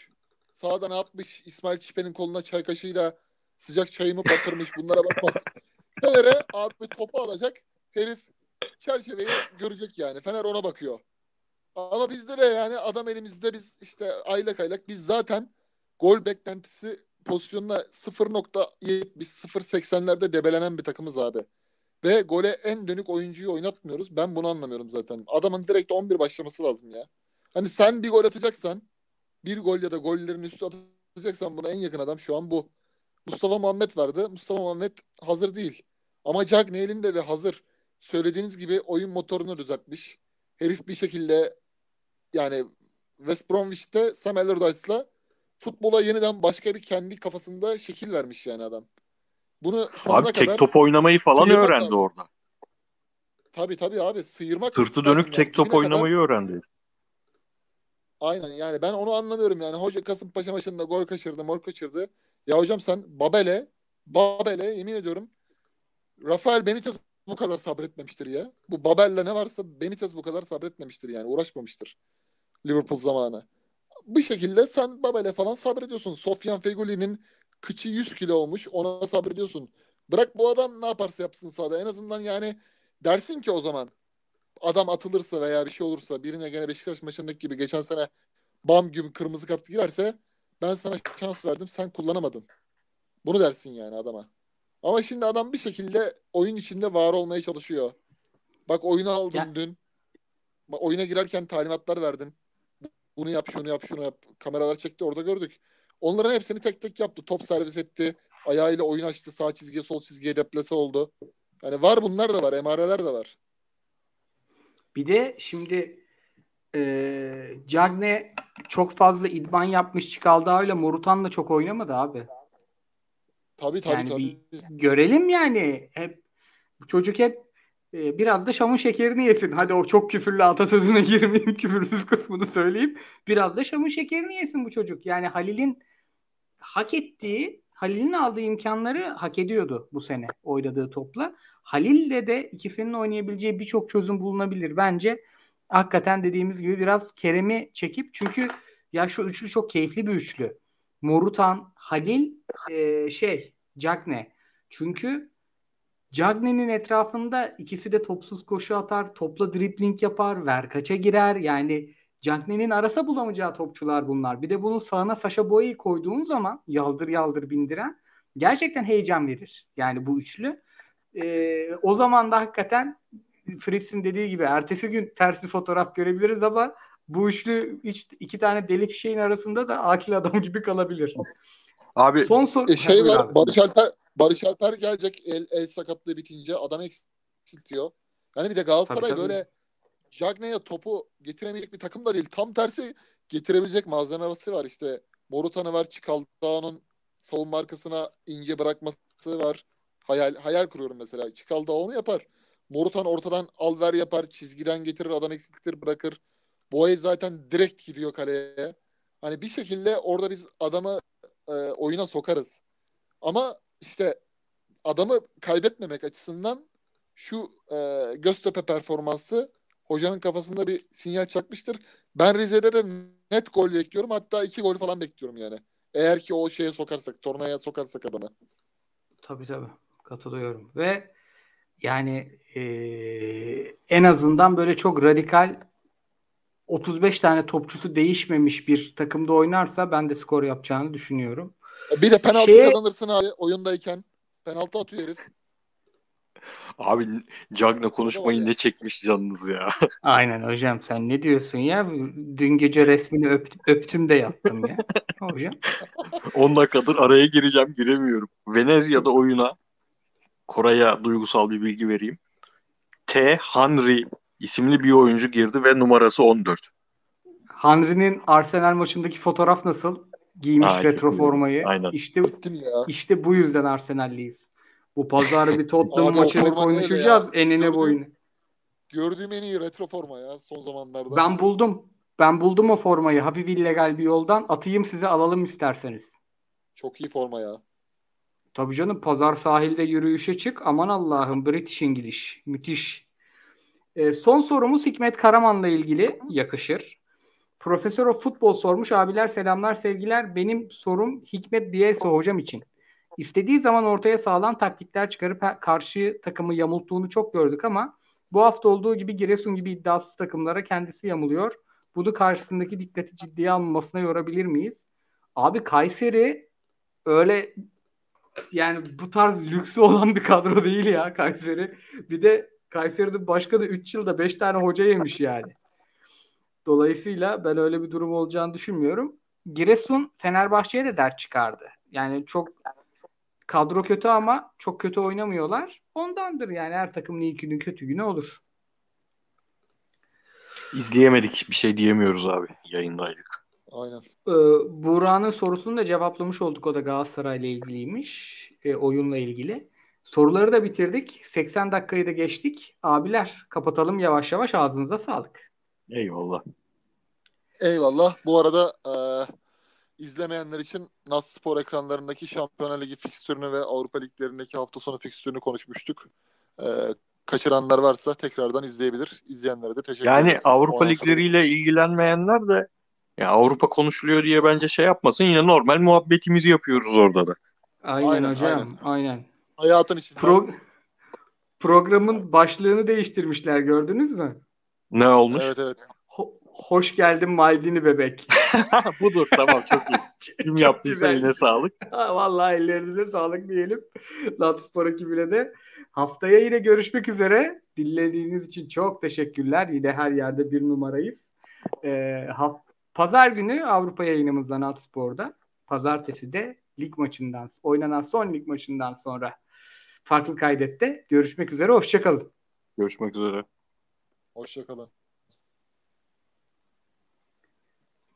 sağda ne yapmış İsmail Çipe'nin koluna çay kaşığıyla sıcak çayımı batırmış bunlara bakmaz. Fener'e abi topu alacak herif çerçeveyi görecek yani. Fener ona bakıyor. Ama bizde de yani adam elimizde biz işte aylak aylak biz zaten gol beklentisi pozisyonuna 0.70 0.80'lerde debelenen bir takımız abi. Ve gole en dönük oyuncuyu oynatmıyoruz. Ben bunu anlamıyorum zaten. Adamın direkt 11 başlaması lazım ya. Hani sen bir gol atacaksan bir gol ya da gollerin üstü atacaksan buna en yakın adam şu an bu. Mustafa Muhammed vardı. Mustafa Muhammed hazır değil. Ama Cagney elinde ve hazır. Söylediğiniz gibi oyun motorunu düzeltmiş. Herif bir şekilde yani West Bromwich'te Sam Allardyce'la futbola yeniden başka bir kendi kafasında şekil vermiş yani adam. Bunu sonuna Abi tek kadar top oynamayı falan öğrendi lazım. orada. tabii tabii abi sıyırmak Sırtı dönük yani. tek top kadar- oynamayı öğrendi. Aynen yani ben onu anlamıyorum yani. Hoca Kasımpaşa maçında gol kaçırdı, mol kaçırdı. Ya hocam sen Babel'e, Babel'e yemin ediyorum Rafael Benitez bu kadar sabretmemiştir ya. Bu Babel'le ne varsa Benitez bu kadar sabretmemiştir yani. Uğraşmamıştır Liverpool zamanı. Bir şekilde sen Babel'e falan sabrediyorsun. Sofyan Fegoli'nin kıçı 100 kilo olmuş. Ona sabrediyorsun. Bırak bu adam ne yaparsa yapsın sahada. En azından yani dersin ki o zaman adam atılırsa veya bir şey olursa birine gene Beşiktaş maçındaki gibi geçen sene bam gibi kırmızı kart girerse ben sana şans verdim sen kullanamadın. Bunu dersin yani adama. Ama şimdi adam bir şekilde oyun içinde var olmaya çalışıyor. Bak oyunu aldın Ya- dün. Oyuna girerken talimatlar verdin. Bunu yap, şunu yap, şunu yap. Kameralar çekti orada gördük. Onların hepsini tek tek yaptı. Top servis etti. Ayağıyla oyun açtı. Sağ çizgiye, sol çizgiye deplase oldu. Yani var bunlar da var. Emareler de var. Bir de şimdi e, Cagne çok fazla idman yapmış Çikaldağ ile Morutan da çok oynamadı abi. Tabii tabii Yani tabii. Görelim yani. Hep çocuk hep e, biraz da şamın şekerini yesin. Hadi o çok küfürlü atasözüne girmeyeyim küfürsüz kısmını söyleyeyim. Biraz da şamın şekerini yesin bu çocuk. Yani Halil'in hak ettiği, Halil'in aldığı imkanları hak ediyordu bu sene oynadığı topla. Halil'le de ikisinin oynayabileceği birçok çözüm bulunabilir. Bence hakikaten dediğimiz gibi biraz Kerem'i çekip çünkü ya şu üçlü çok keyifli bir üçlü. Morutan, Halil, e, şey, Cagne. Çünkü Cagne'nin etrafında ikisi de topsuz koşu atar, topla dribling yapar, verkaça girer. Yani Cagne'nin arasa bulamayacağı topçular bunlar. Bir de bunun sağına Saşa Boya'yı koyduğun zaman yaldır yaldır bindiren gerçekten heyecan verir. Yani bu üçlü. Ee, o zaman da hakikaten Fritz'in dediği gibi ertesi gün ters bir fotoğraf görebiliriz ama bu üçlü üç, iki tane deli fişeğin arasında da akil adam gibi kalabilir. Abi Son soru. E şey var abi. Barış Alper Barış Alper gelecek el, el sakatlığı bitince adam eksiltiyor. Yani bir de Galatasaray Tabii, tabii. böyle Jagne'ye topu getiremeyecek bir takım da değil. Tam tersi getirebilecek malzemesi var işte. Morutan'ı var. Çikaldağ'ın savunma arkasına ince bırakması var. Hayal hayal kuruyorum mesela. Çikaldağ onu yapar. Morutan ortadan al ver yapar. Çizgiden getirir. Adam eksiltir bırakır. Boye zaten direkt gidiyor kaleye. Hani bir şekilde orada biz adamı e, oyuna sokarız. Ama işte adamı kaybetmemek açısından şu e, Göztepe performansı hocanın kafasında bir sinyal çakmıştır. Ben Rize'de de net gol bekliyorum. Hatta iki gol falan bekliyorum yani. Eğer ki o şeye sokarsak, tornaya sokarsak adamı. Tabii tabii. Katılıyorum. Ve yani eee, en azından böyle çok radikal 35 tane topçusu değişmemiş bir takımda oynarsa ben de skor yapacağını düşünüyorum. Bir de penaltı Şeye- kazanırsın abi oyundayken. Penaltı atıyor herif. abi Cagne konuşmayı ne çekmiş canınız ya. Aynen hocam sen ne diyorsun ya? Dün gece resmini öp- öptüm de yattım ya. Hocam. 10 dakikadır araya gireceğim giremiyorum. Venezia'da oyuna Koray'a duygusal bir bilgi vereyim. T. Henry isimli bir oyuncu girdi ve numarası 14. Henry'nin Arsenal maçındaki fotoğraf nasıl? Giymiş Aa, retro formayı. Aynen. İşte işte bu yüzden Arsenal'liyiz. Bu pazar bir Tottenham maçını konuşacağız enine boyunu. Gördüğüm en iyi retro forma ya son zamanlarda. Ben buldum. Ben buldum o formayı. Hafif illegal bir yoldan. Atayım size alalım isterseniz. Çok iyi forma ya. Tabii canım pazar sahilde yürüyüşe çık. Aman Allah'ım British İngiliz. Müthiş. Ee, son sorumuz Hikmet Karaman'la ilgili yakışır. Profesör of Futbol sormuş. Abiler selamlar sevgiler. Benim sorum Hikmet Bielsa hocam için. İstediği zaman ortaya sağlam taktikler çıkarıp karşı takımı yamulttuğunu çok gördük ama bu hafta olduğu gibi Giresun gibi iddiasız takımlara kendisi yamuluyor. Bunu karşısındaki dikkati ciddiye almamasına yorabilir miyiz? Abi Kayseri öyle yani bu tarz lüksü olan bir kadro değil ya Kayseri. Bir de Kayseri'de başkanı 3 yılda 5 tane hoca yemiş yani. Dolayısıyla ben öyle bir durum olacağını düşünmüyorum. Giresun Fenerbahçe'ye de dert çıkardı. Yani çok kadro kötü ama çok kötü oynamıyorlar. Ondandır yani her takımın iyi günü kötü günü olur. İzleyemedik. Bir şey diyemiyoruz abi. Yayındaydık. Aynen. Ee, Buğra'nın sorusunu da cevaplamış olduk. O da Galatasaray'la ilgiliymiş. e, oyunla ilgili. Soruları da bitirdik. 80 dakikayı da geçtik. Abiler kapatalım yavaş yavaş. Ağzınıza sağlık. Eyvallah. Eyvallah. Bu arada e, izlemeyenler için NAS Spor ekranlarındaki Şampiyonlar Ligi fikstürünü ve Avrupa Liglerindeki hafta sonu fikstürünü konuşmuştuk. E, kaçıranlar varsa tekrardan izleyebilir. İzleyenlere de teşekkür Yani ederiz. Avrupa Ondan sonra- ligleriyle ilgilenmeyenler de ya Avrupa konuşuluyor diye bence şey yapmasın. Yine normal muhabbetimizi yapıyoruz orada da. Aynen, Aynen, hocam. aynen. Aynen. Hayatın içinde. Pro- programın başlığını değiştirmişler gördünüz mü? Ne olmuş? Evet evet. Ho- hoş geldin Maldini bebek. Budur tamam çok iyi. Kim yaptıysa güzel. eline sağlık. Ha, Vallahi ellerinize sağlık diyelim. Lapspor ekibine de. Haftaya yine görüşmek üzere. Dinlediğiniz için çok teşekkürler. Yine her yerde bir numarayız. Ee, haf- Pazar günü Avrupa yayınımızdan Altspor'da. Pazartesi de lig maçından, oynanan son lig maçından sonra farklı kaydette görüşmek üzere. Hoşçakalın. Görüşmek üzere. Hoşçakalın.